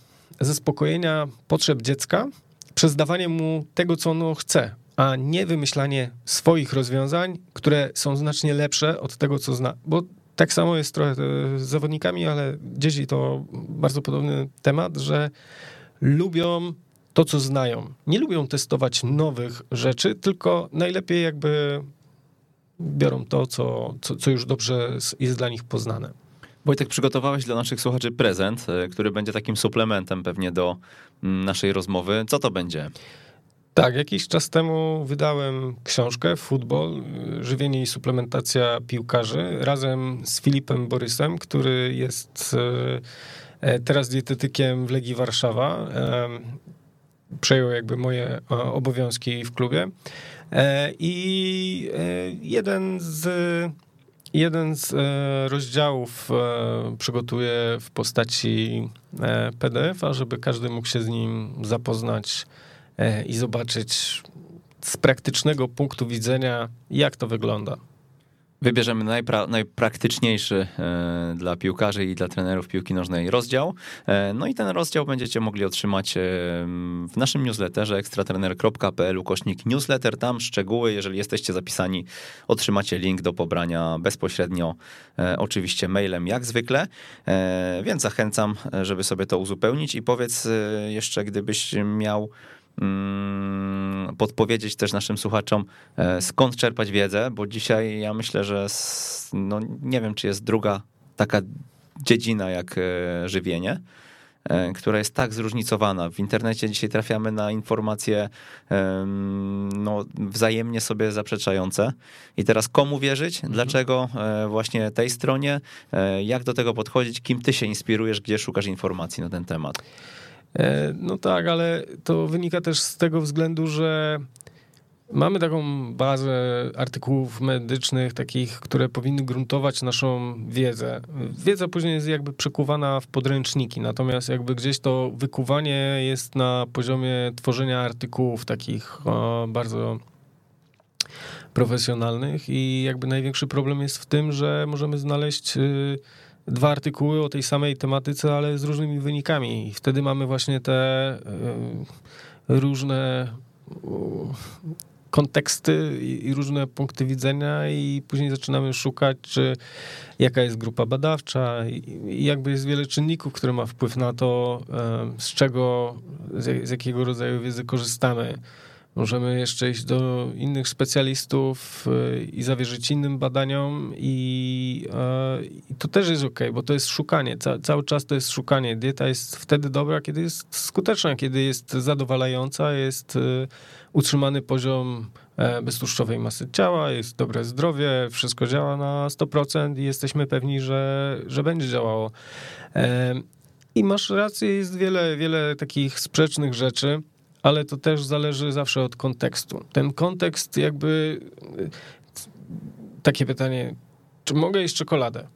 zaspokojenia potrzeb dziecka przez dawanie mu tego, co ono chce, a nie wymyślanie swoich rozwiązań, które są znacznie lepsze od tego, co zna. Bo tak samo jest trochę z zawodnikami, ale dzieci to bardzo podobny temat, że lubią to, co znają. Nie lubią testować nowych rzeczy, tylko najlepiej jakby biorą to, co, co, co już dobrze jest dla nich poznane. Wojtek, przygotowałeś dla naszych słuchaczy prezent, e, który będzie takim suplementem pewnie do naszej rozmowy. Co to będzie? Tak, jakiś czas temu wydałem książkę Futbol, żywienie i suplementacja piłkarzy razem z Filipem Borysem, który jest e, e, teraz dietetykiem w Legii Warszawa przejął jakby moje obowiązki w klubie. E, I e, jeden z Jeden z e, rozdziałów przygotuję w postaci PDF-a, żeby każdy mógł się z nim zapoznać i zobaczyć, z praktycznego punktu widzenia, jak to wygląda. Wybierzemy najpra najpraktyczniejszy e, dla piłkarzy i dla trenerów piłki nożnej rozdział. E, no i ten rozdział będziecie mogli otrzymać e, w naszym newsletterze ekstratrener.pl ukośnik newsletter. Tam szczegóły, jeżeli jesteście zapisani, otrzymacie link do pobrania bezpośrednio, oczywiście mailem jak zwykle. Więc zachęcam, żeby sobie to uzupełnić i powiedz jeszcze, gdybyś miał podpowiedzieć też naszym słuchaczom, e, skąd czerpać wiedzę, bo dzisiaj ja myślę, że no, nie wiem, czy jest druga taka dziedzina jak e, żywienie, e, która jest tak zróżnicowana. W internecie dzisiaj trafiamy na informacje no, wzajemnie sobie zaprzeczające. I teraz komu wierzyć? Mhm. Dlaczego właśnie tej stronie? Jak do tego podchodzić? Kim ty się inspirujesz? Gdzie szukasz informacji na ten temat? E, no tak, ale to wynika też z tego względu, że mamy taką bazę artykułów medycznych, takich, które powinny gruntować naszą wiedzę. Wiedza później jest jakby przekuwana w podręczniki, natomiast jakby gdzieś to wykuwanie jest na poziomie tworzenia artykułów takich bardzo profesjonalnych i jakby największy problem jest w tym, że możemy znaleźć y, dwa artykuły o tej samej tematyce, ale z różnymi wynikami. I wtedy mamy właśnie te e, różne konteksty i różne punkty widzenia i później zaczynamy szukać, czy jaka jest grupa badawcza i jakby jest wiele czynników, które ma wpływ na to, e, z czego, z jakiego rodzaju wiedzy korzystamy. Możemy jeszcze iść do innych specjalistów y, i zawierzyć innym badaniom, i, y, i to też jest ok, bo to jest szukanie. Ca, cały czas to jest szukanie. Dieta jest wtedy dobra, kiedy jest skuteczna, kiedy jest zadowalająca, jest y, utrzymany poziom e, beztłuszczowej masy ciała, jest dobre zdrowie, wszystko działa na 100% i jesteśmy pewni, że, że będzie działało. E, I masz rację, jest wiele, wiele takich sprzecznych rzeczy ale to też zależy zawsze od kontekstu. Ten kontekst jakby takie pytanie, czy mogę jeść czekoladę?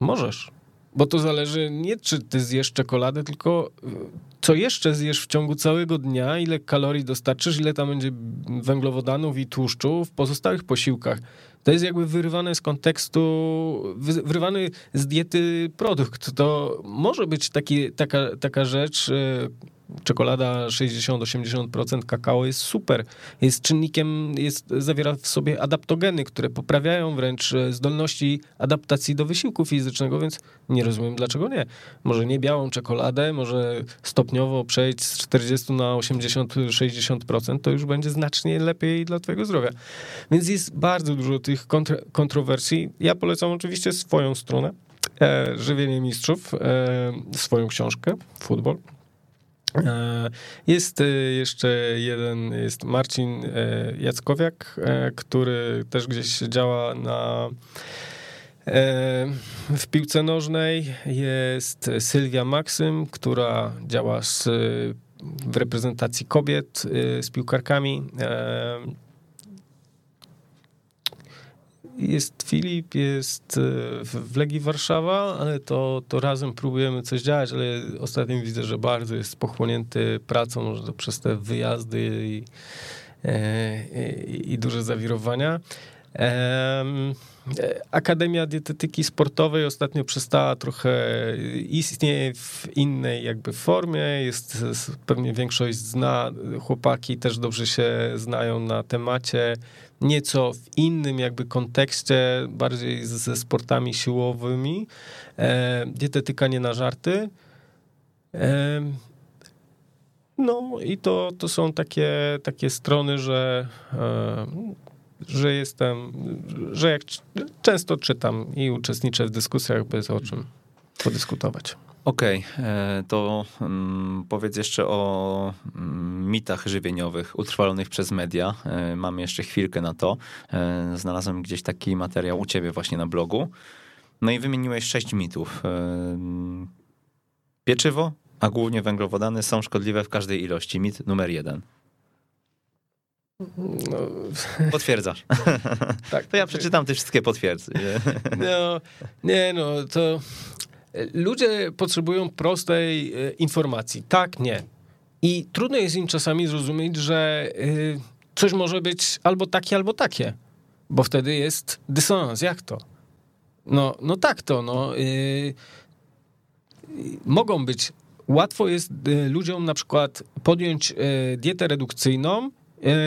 Możesz, bo to zależy nie czy ty zjesz czekoladę, tylko co jeszcze zjesz w ciągu całego dnia, ile kalorii dostarczysz, ile tam będzie węglowodanów i tłuszczu w pozostałych posiłkach. To jest jakby wyrywane z kontekstu, wyrywany z diety produkt. To może być taki, taka, taka rzecz, czekolada 60-80% kakao jest super. Jest czynnikiem, jest, zawiera w sobie adaptogeny, które poprawiają wręcz e, zdolności adaptacji do wysiłku fizycznego, więc nie rozumiem dlaczego nie. Może nie białą czekoladę, może stopniowo przejść z 40 na 80-60%, to już będzie znacznie lepiej dla twojego zdrowia. Więc jest bardzo dużo tych kontrowersji. Ja polecam oczywiście swoją stronę, e, Żywienie Mistrzów, e, swoją książkę, Futbol, jest e, jeszcze jeden, jest Marcin e, Jackowiak, który też gdzieś działa na w piłce nożnej. Jest Sylwia Maksym, która działa z, w reprezentacji kobiet z piłkarkami. Jest Filip, jest e, w Legii Warszawa, ale to, to razem próbujemy coś działać, ale ostatnio widzę, że bardzo jest pochłonięty pracą, może przez te wyjazdy i, e, i, i duże zawirowania. Akademia Dietetyki Sportowej ostatnio przestała trochę, istnieje w innej jakby formie, jest, pewnie większość zna, chłopaki też dobrze się znają na temacie, nieco w innym jakby kontekście, bardziej ze sportami siłowymi. E, dietetyka nie na żarty. E, no i to, to są takie, takie strony, że, e, że jestem, że jak często czytam i uczestniczę w dyskusjach, bez o czym podyskutować. Okej, okay, e, to um, powiedz jeszcze o um, mitach żywieniowych utrwalonych przez media. E, mamy jeszcze chwilkę na to. E, znalazłem gdzieś taki materiał u ciebie właśnie na blogu. No i wymieniłeś sześć mitów. Pieczywo, a głównie węglowodany są szkodliwe w każdej ilości. Mit numer jeden. No. Potwierdzasz. Tak. To ja przeczytam te wszystkie potwierdzę. No, nie no, to ludzie potrzebują prostej e, informacji. Tak, nie. I trudno jest im czasami zrozumieć, że e, coś może być albo takie, albo takie, bo wtedy jest dysonans. Jak to? No, no tak to, no. Yy, mogą być. Łatwo jest ludziom na przykład podjąć dietę redukcyjną,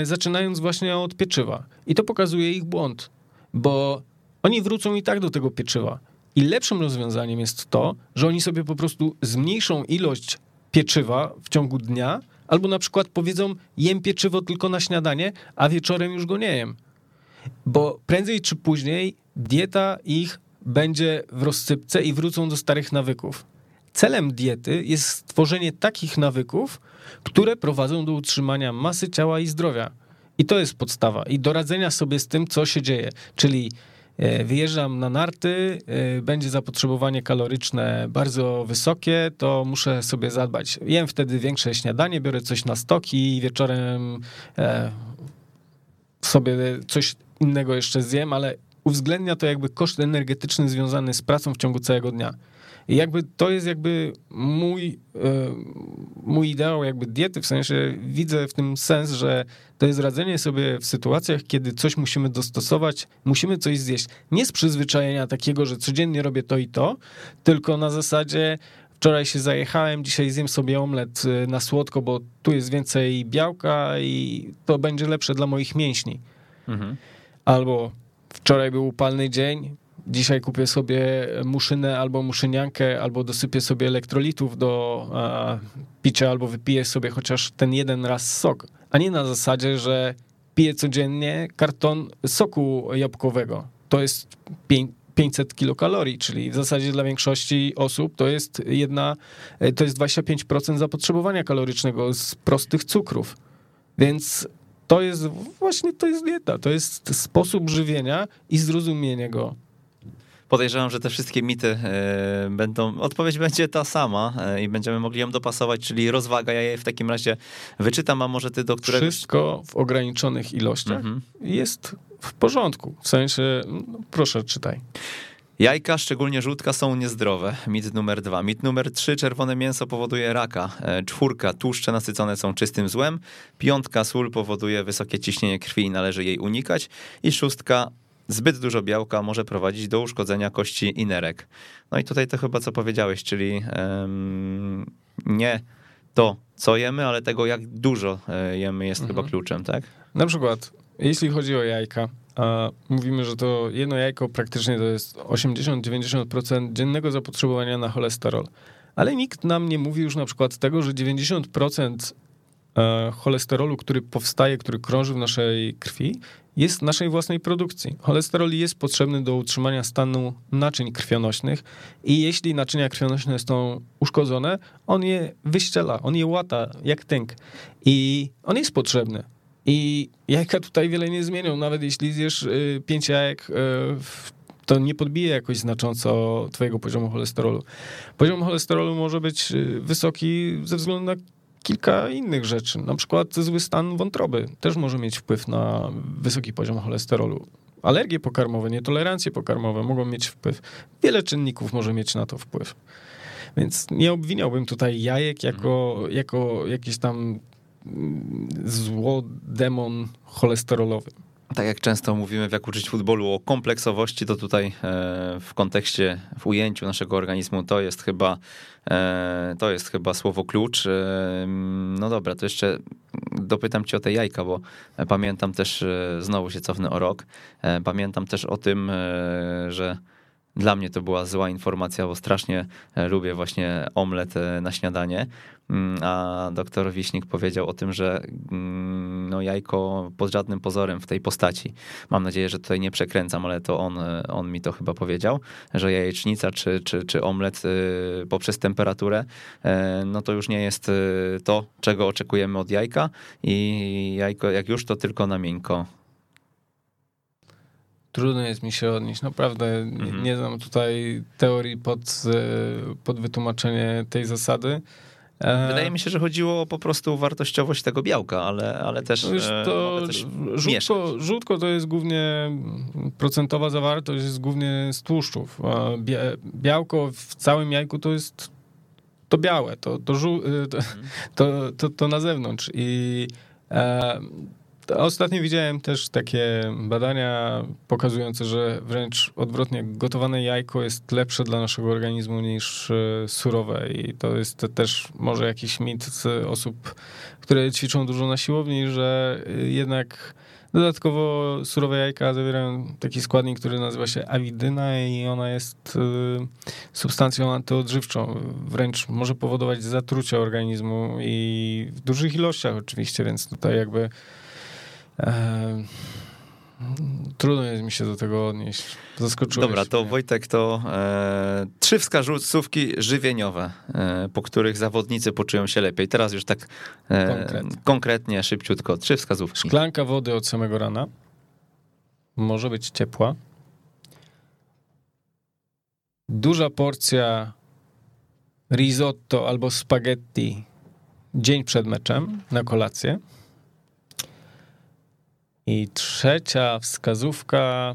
zaczynając właśnie od pieczywa. I to pokazuje ich błąd, bo oni wrócą i tak do tego pieczywa. I lepszym rozwiązaniem jest to, że oni sobie po prostu zmniejszą ilość pieczywa w ciągu dnia, albo na przykład powiedzą, jem pieczywo tylko na śniadanie, a wieczorem już go nie jem. Bo prędzej czy później dieta ich będzie w rozsypce i wrócą do starych nawyków. Celem diety jest stworzenie takich nawyków, które prowadzą do utrzymania masy ciała i zdrowia. I to jest podstawa. I do radzenia sobie z tym, co się dzieje. Czyli wyjeżdżam na narty, e, będzie zapotrzebowanie kaloryczne bardzo wysokie, to muszę sobie zadbać. Jem wtedy większe śniadanie, biorę coś na stoki i wieczorem e, sobie coś innego jeszcze zjem, ale uwzględnia to jakby koszt energetyczny związany z pracą w ciągu całego dnia. I jakby to jest jakby mój, e, mój ideał jakby diety, w sensie widzę w tym sens, że to jest radzenie sobie w sytuacjach, kiedy coś musimy dostosować, musimy coś zjeść. Nie z przyzwyczajenia takiego, że codziennie robię to i to, tylko na zasadzie wczoraj się zajechałem, dzisiaj zjem sobie omlet e, na słodko, bo tu jest więcej białka i to będzie lepsze dla moich mięśni. Mhm. Albo wczoraj był upalny dzień, dzisiaj kupię sobie muszynę albo muszyniankę, albo dosypię sobie elektrolitów do a, picia, albo wypiję sobie chociaż ten jeden raz sok, a nie na zasadzie, że piję codziennie karton soku jabłkowego. To jest 500 kilokalorii, czyli w zasadzie dla większości osób to jest jedna, to jest 25% zapotrzebowania kalorycznego z prostych cukrów. Więc to jest właśnie to jest dieta, to jest sposób żywienia i zrozumienie go. Podejrzewam, że te wszystkie mity e, będą, odpowiedź będzie ta sama e, i będziemy mogli ją dopasować, czyli rozwaga. Ja je w takim razie wyczytam, a może ty do którego... Wszystko w ograniczonych ilościach mhm. jest w porządku. W sensie, no, proszę, czytaj. Jajka, szczególnie żółtka, są niezdrowe. Mit numer dwa. Mit numer trzy. Czerwone mięso powoduje raka. E, czwórka. Tłuszcze nasycone są czystym złem. Piątka. Sól powoduje wysokie ciśnienie krwi i należy jej unikać. I szóstka. Zbyt dużo białka może prowadzić do uszkodzenia kości i nerek. No i tutaj to chyba co powiedziałeś, czyli um, nie to, co jemy, ale tego, jak dużo e, jemy, jest mhm. chyba kluczem, tak? Na przykład, jeśli chodzi o jajka, mówimy, że to jedno jajko praktycznie to jest 80-90% dziennego zapotrzebowania na cholesterol. Ale nikt nam nie mówi już na przykład tego, że 90% e, cholesterolu, który powstaje, który krąży w naszej krwi, jest naszej własnej produkcji. Cholesterol jest potrzebny do utrzymania stanu naczyń krwionośnych i jeśli naczynia krwionośne są uszkodzone, on je wyściela, on je łata jak tęk i on jest potrzebny. I jajka tutaj wiele nie zmienią, nawet jeśli zjesz y, pięć jajek, y, to nie podbije jakoś znacząco twojego poziomu cholesterolu. Poziom cholesterolu może być y, wysoki ze względu na kilka innych rzeczy. Na przykład zły stan wątroby też może mieć wpływ na wysoki poziom cholesterolu. Alergie pokarmowe, nietolerancje pokarmowe mogą mieć wpływ. Wiele czynników może mieć na to wpływ. Więc nie obwiniałbym tutaj jajek jako, jako jakiś tam zło demon cholesterolowy. Tak jak często mówimy w Jak uczyć futbolu o kompleksowości, to tutaj e, w kontekście, w ujęciu naszego organizmu to jest chyba e, to jest chyba słowo klucz. E, no dobra, to jeszcze dopytam cię o te jajka, bo pamiętam też, znowu się cofnę o rok, pamiętam też o tym, że dla mnie to była zła informacja, bo strasznie e, lubię właśnie omlet e, na śniadanie. Mm, a doktor Wiśnik powiedział o tym, że mm, no jajko pod żadnym pozorem w tej postaci. Mam nadzieję, że tutaj nie przekręcam, ale to on, e, on mi to chyba powiedział, że jajecznica czy, czy, czy omlet poprzez temperaturę, no to już nie jest to, czego oczekujemy od jajka i jajko jak już to tylko na miękko Trudno jest mi się odnieść. Naprawdę mhm. nie, znam tutaj teorii pod, pod wytłumaczenie tej zasady. E, Wydaje mi się, że chodziło po prostu o wartościowość tego białka, ale, ale też. No e, to też żółtko, żółtko to jest głównie procentowa zawartość, jest głównie z tłuszczów. Białko w całym jajku to jest to białe, to, e, to, mhm. to, to, to na zewnątrz. I Ostatnio widziałem też takie badania pokazujące, że wręcz odwrotnie, gotowane jajko jest lepsze dla naszego organizmu niż e, surowe i to jest też może jakiś mit osób, które ćwiczą dużo na siłowni, że e, jednak dodatkowo surowe jajka zawierają taki składnik, który nazywa się awidyna i ona jest e, substancją antyodżywczą. Wręcz może powodować zatrucie organizmu i w dużych ilościach oczywiście, więc tutaj jakby E, trudno jest mi się do tego odnieść. Zaskoczyłeś Dobra, to mnie. Wojtek, to e, trzy wskazówki żywieniowe, e, po których zawodnicy poczują się lepiej. Teraz już tak e, Konkretnie. konkretnie, szybciutko. Trzy wskazówki. Szklanka wody od samego rana. Może być ciepła. Duża porcja risotto albo spaghetti dzień przed meczem na kolację. I trzecia wskazówka.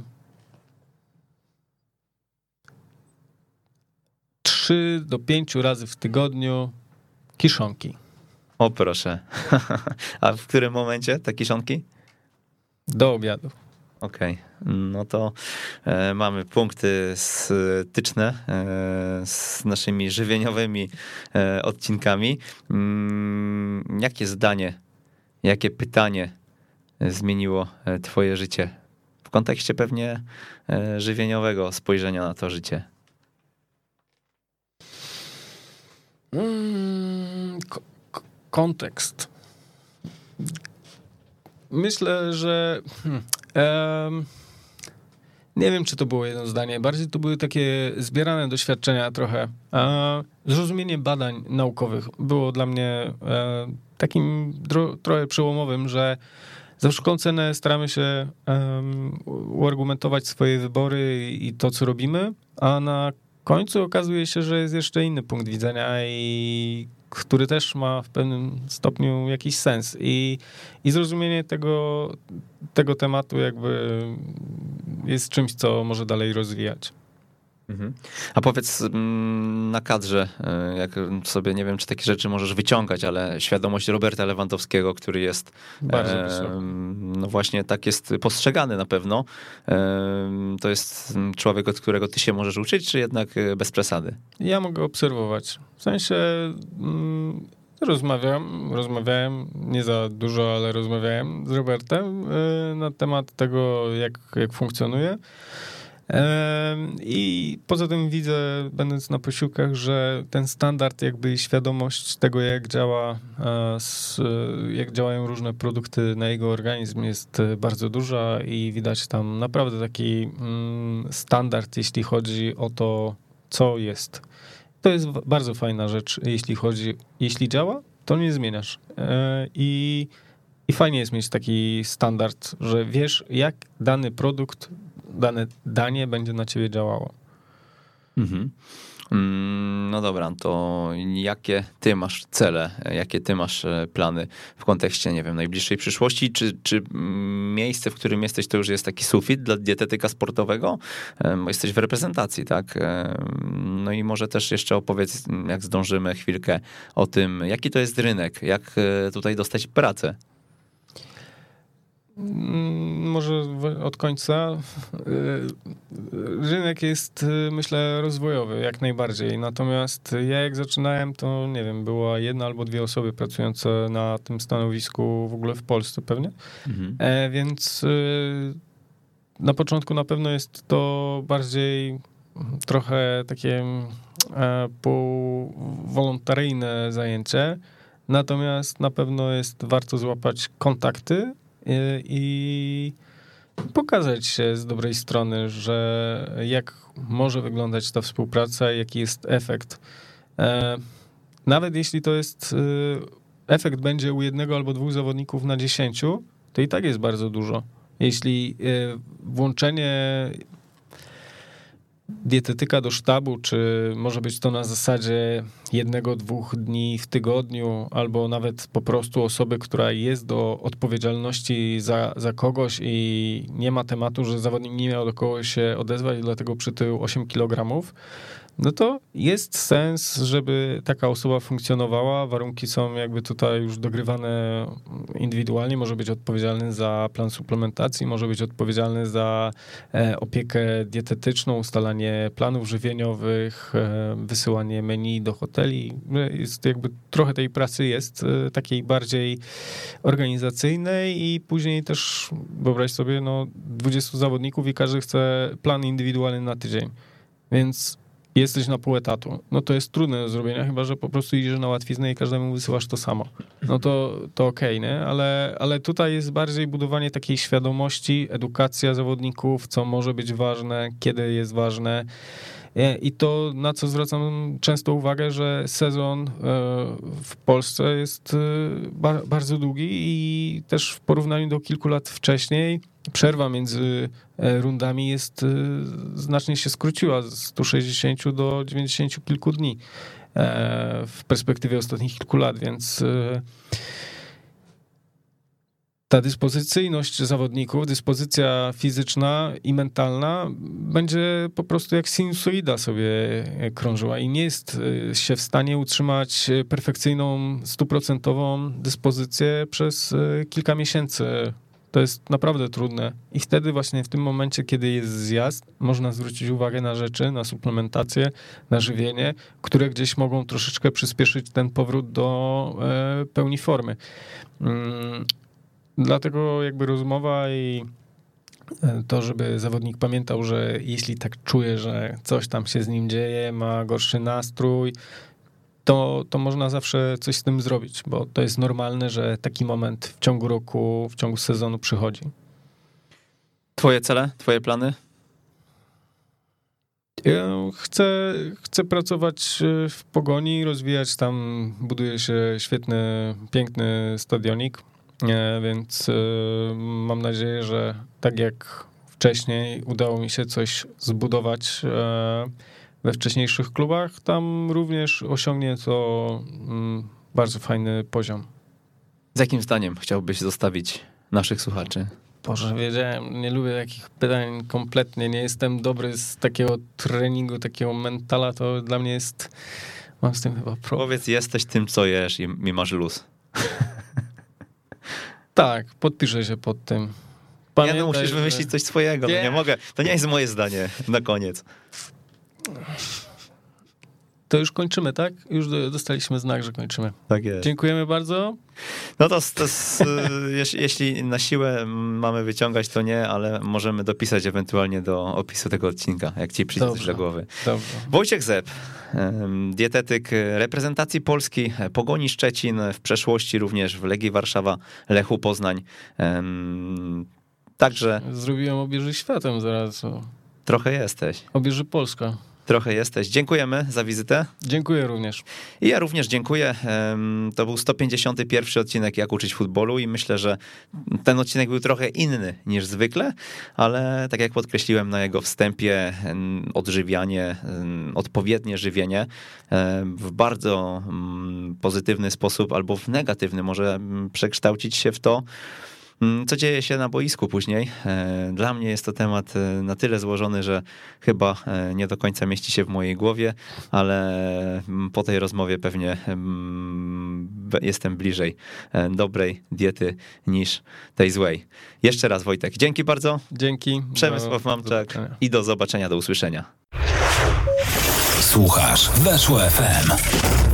Trzy do pięciu razy w tygodniu kiszonki. O proszę. A w którym momencie te kiszonki? Do obiadu. Okej, no to e, mamy punkty styczne e, z naszymi żywieniowymi e, odcinkami. Mm, jakie zdanie, jakie pytanie zmieniło e, twoje życie? W kontekście pewnie e, żywieniowego spojrzenia na to życie. Mm, ko- kontekst. Myślę, że. Hmm, em, nie wiem, czy to było jedno zdanie. Bardziej to były takie zbierane doświadczenia trochę. E, zrozumienie badań naukowych było dla mnie e, takim dro- trochę przełomowym, że za wszelką cenę staramy się em, uargumentować swoje wybory i to, co robimy, a na końcu okazuje się, że jest jeszcze inny punkt widzenia i który też ma w pewnym stopniu jakiś sens i, i zrozumienie tego, tego tematu jakby jest czymś, co może dalej rozwijać. A powiedz mm, na kadrze, e, jak sobie nie wiem, czy takie rzeczy możesz wyciągać, ale świadomość Roberta Lewandowskiego, który jest Bardzo e, no właśnie tak jest postrzegany na pewno. E, To jest człowiek, od którego ty się możesz uczyć, czy jednak e, bez przesady? Ja mogę obserwować. W sensie mm, rozmawiam, rozmawiałem, nie za dużo, ale rozmawiałem z Robertem y, na temat tego, jak, jak funkcjonuje. I poza tym widzę, będąc na posiłkach, że ten standard, jakby świadomość tego, jak działa, e, jak działają różne produkty na jego organizm, jest e, bardzo duża i widać tam naprawdę taki mm, standard, jeśli chodzi o to, co jest. To jest bardzo fajna rzecz, jeśli chodzi, jeśli działa, to nie zmieniasz. E, I, I fajnie jest mieć taki standard, że wiesz, jak dany produkt, dane danie będzie na ciebie działało. Mhm. Mm, No dobra, to jakie ty masz cele, jakie ty masz e, plany w kontekście, nie wiem, najbliższej przyszłości? Czy, czy mm, miejsce, w którym jesteś, to już jest taki sufit dla dietetyka sportowego? Em, Jesteś w reprezentacji, tak? No i może też jeszcze opowiedz, jak zdążymy chwilkę o tym, jaki to jest rynek, jak e, tutaj dostać pracę. Mm, Może od końca. Y, Rynek jest, y, myślę, rozwojowy jak najbardziej. Natomiast ja jak zaczynałem, to nie wiem, była jedna albo dwie osoby pracujące na tym stanowisku w ogóle w Polsce pewnie. Mhm. E, więc y, na początku na pewno jest to bardziej trochę takie e, półwolontaryjne zajęcie. Natomiast na pewno jest warto złapać kontakty i, i pokazać się z dobrej strony, że jak może wyglądać ta współpraca, jaki jest efekt. E, nawet jeśli to jest y, efekt będzie u jednego albo dwóch zawodników na dziesięciu, to i tak jest bardzo dużo. Jeśli y, włączenie dietetyka do sztabu, czy może być to na zasadzie jednego, dwóch dni w tygodniu, albo nawet po prostu osoby, która jest do odpowiedzialności za, za kogoś i nie ma tematu, że zawodnik nie miał do kogo się odezwać, dlatego przytył 8 kg, no to jest sens, żeby taka osoba funkcjonowała. Warunki są jakby tutaj już dogrywane indywidualnie. Może być odpowiedzialny za plan suplementacji, może być odpowiedzialny za e, opiekę dietetyczną, ustalanie planów żywieniowych, e, wysyłanie menu do hoteli. Jest jakby trochę tej pracy jest e, takiej bardziej organizacyjnej i później też wyobraź sobie, no 20 zawodników i każdy chce plan indywidualny na tydzień. Więc jesteś na pół etatu, no to jest trudne do zrobienia, chyba że po prostu idziesz na łatwiznę i każdemu wysyłasz to samo. No to, to okej, okay, nie? Ale, ale tutaj jest bardziej budowanie takiej świadomości, edukacja zawodników, co może być ważne, kiedy jest ważne. E, I to, na co zwracam często uwagę, że sezon e, w Polsce jest e, bardzo długi i też w porównaniu do kilku lat wcześniej przerwa między rundami jest znacznie się skróciła z 160 do 90 kilku dni w perspektywie ostatnich kilku lat, więc ta dyspozycyjność zawodników, dyspozycja fizyczna i mentalna będzie po prostu jak sinusoida sobie krążyła i nie jest e, się w stanie utrzymać perfekcyjną, stuprocentową dyspozycję przez e, kilka miesięcy. To jest naprawdę trudne. I wtedy właśnie w tym momencie, kiedy jest zjazd, można zwrócić uwagę na rzeczy, na suplementację, na żywienie, które gdzieś mogą troszeczkę przyspieszyć ten powrót do e, pełni formy. Mm, Dlatego jakby rozmowa i e, to, żeby zawodnik pamiętał, że jeśli tak czuje, że coś tam się z nim dzieje, ma gorszy nastrój, to, to można zawsze coś z tym zrobić, bo to jest normalne, że taki moment w ciągu roku, w ciągu sezonu przychodzi. Twoje cele, twoje plany? Ja chcę, chcę pracować e, w pogoni, rozwijać tam, buduje się świetny, piękny stadionik więc y, mam nadzieję, że tak jak wcześniej udało mi się coś zbudować e, we wcześniejszych klubach, tam również osiągnie to mm, bardzo fajny poziom. Z jakim zdaniem chciałbyś zostawić naszych słuchaczy? Boże, wiedziałem, nie lubię takich pytań kompletnie, nie jestem dobry z takiego treningu, takiego mentala, to dla mnie jest, mam z tym chyba problem. Powiedz, jesteś tym, co jesz i, i masz luz. Tak, podpiszę się pod tym. Pamiętaj, nie, no musisz wymyślić coś swojego. Nie. No nie mogę. To nie jest moje zdanie na koniec. To już kończymy, tak? Już dostaliśmy znak, że kończymy. Tak jest. Dziękujemy bardzo. No to, to jeśli na siłę mamy wyciągać, to nie, ale możemy dopisać ewentualnie do opisu tego odcinka, jak ci przyjdzie coś do głowy. Dobrze. Wojciech Zep, dietetyk reprezentacji Polski, Pogoni Szczecin, w przeszłości również w Legii Warszawa, Lechu Poznań. Także... Zrobiłem obieży światem zaraz. Trochę jesteś. Obieży Polska trochę jesteś. Dziękujemy za wizytę. Dziękuję również. I ja również dziękuję. To był 151 odcinek Jak uczyć futbolu i myślę, że ten odcinek był trochę inny niż zwykle, ale tak jak podkreśliłem na jego wstępie, odżywianie, odpowiednie żywienie w bardzo mm, pozytywny sposób albo w negatywny może mm, przekształcić się w to, co dzieje się na boisku później? E, dla mnie jest to temat e, na tyle złożony, że chyba e, nie do końca mieści się w mojej głowie, ale mm, po tej rozmowie pewnie mm, jestem bliżej dobrej diety niż tej złej. Jeszcze raz Wojtek, dzięki bardzo. Dzięki. Przemysław Mamczak i do zobaczenia, do usłyszenia. Słuchasz Weszło FM.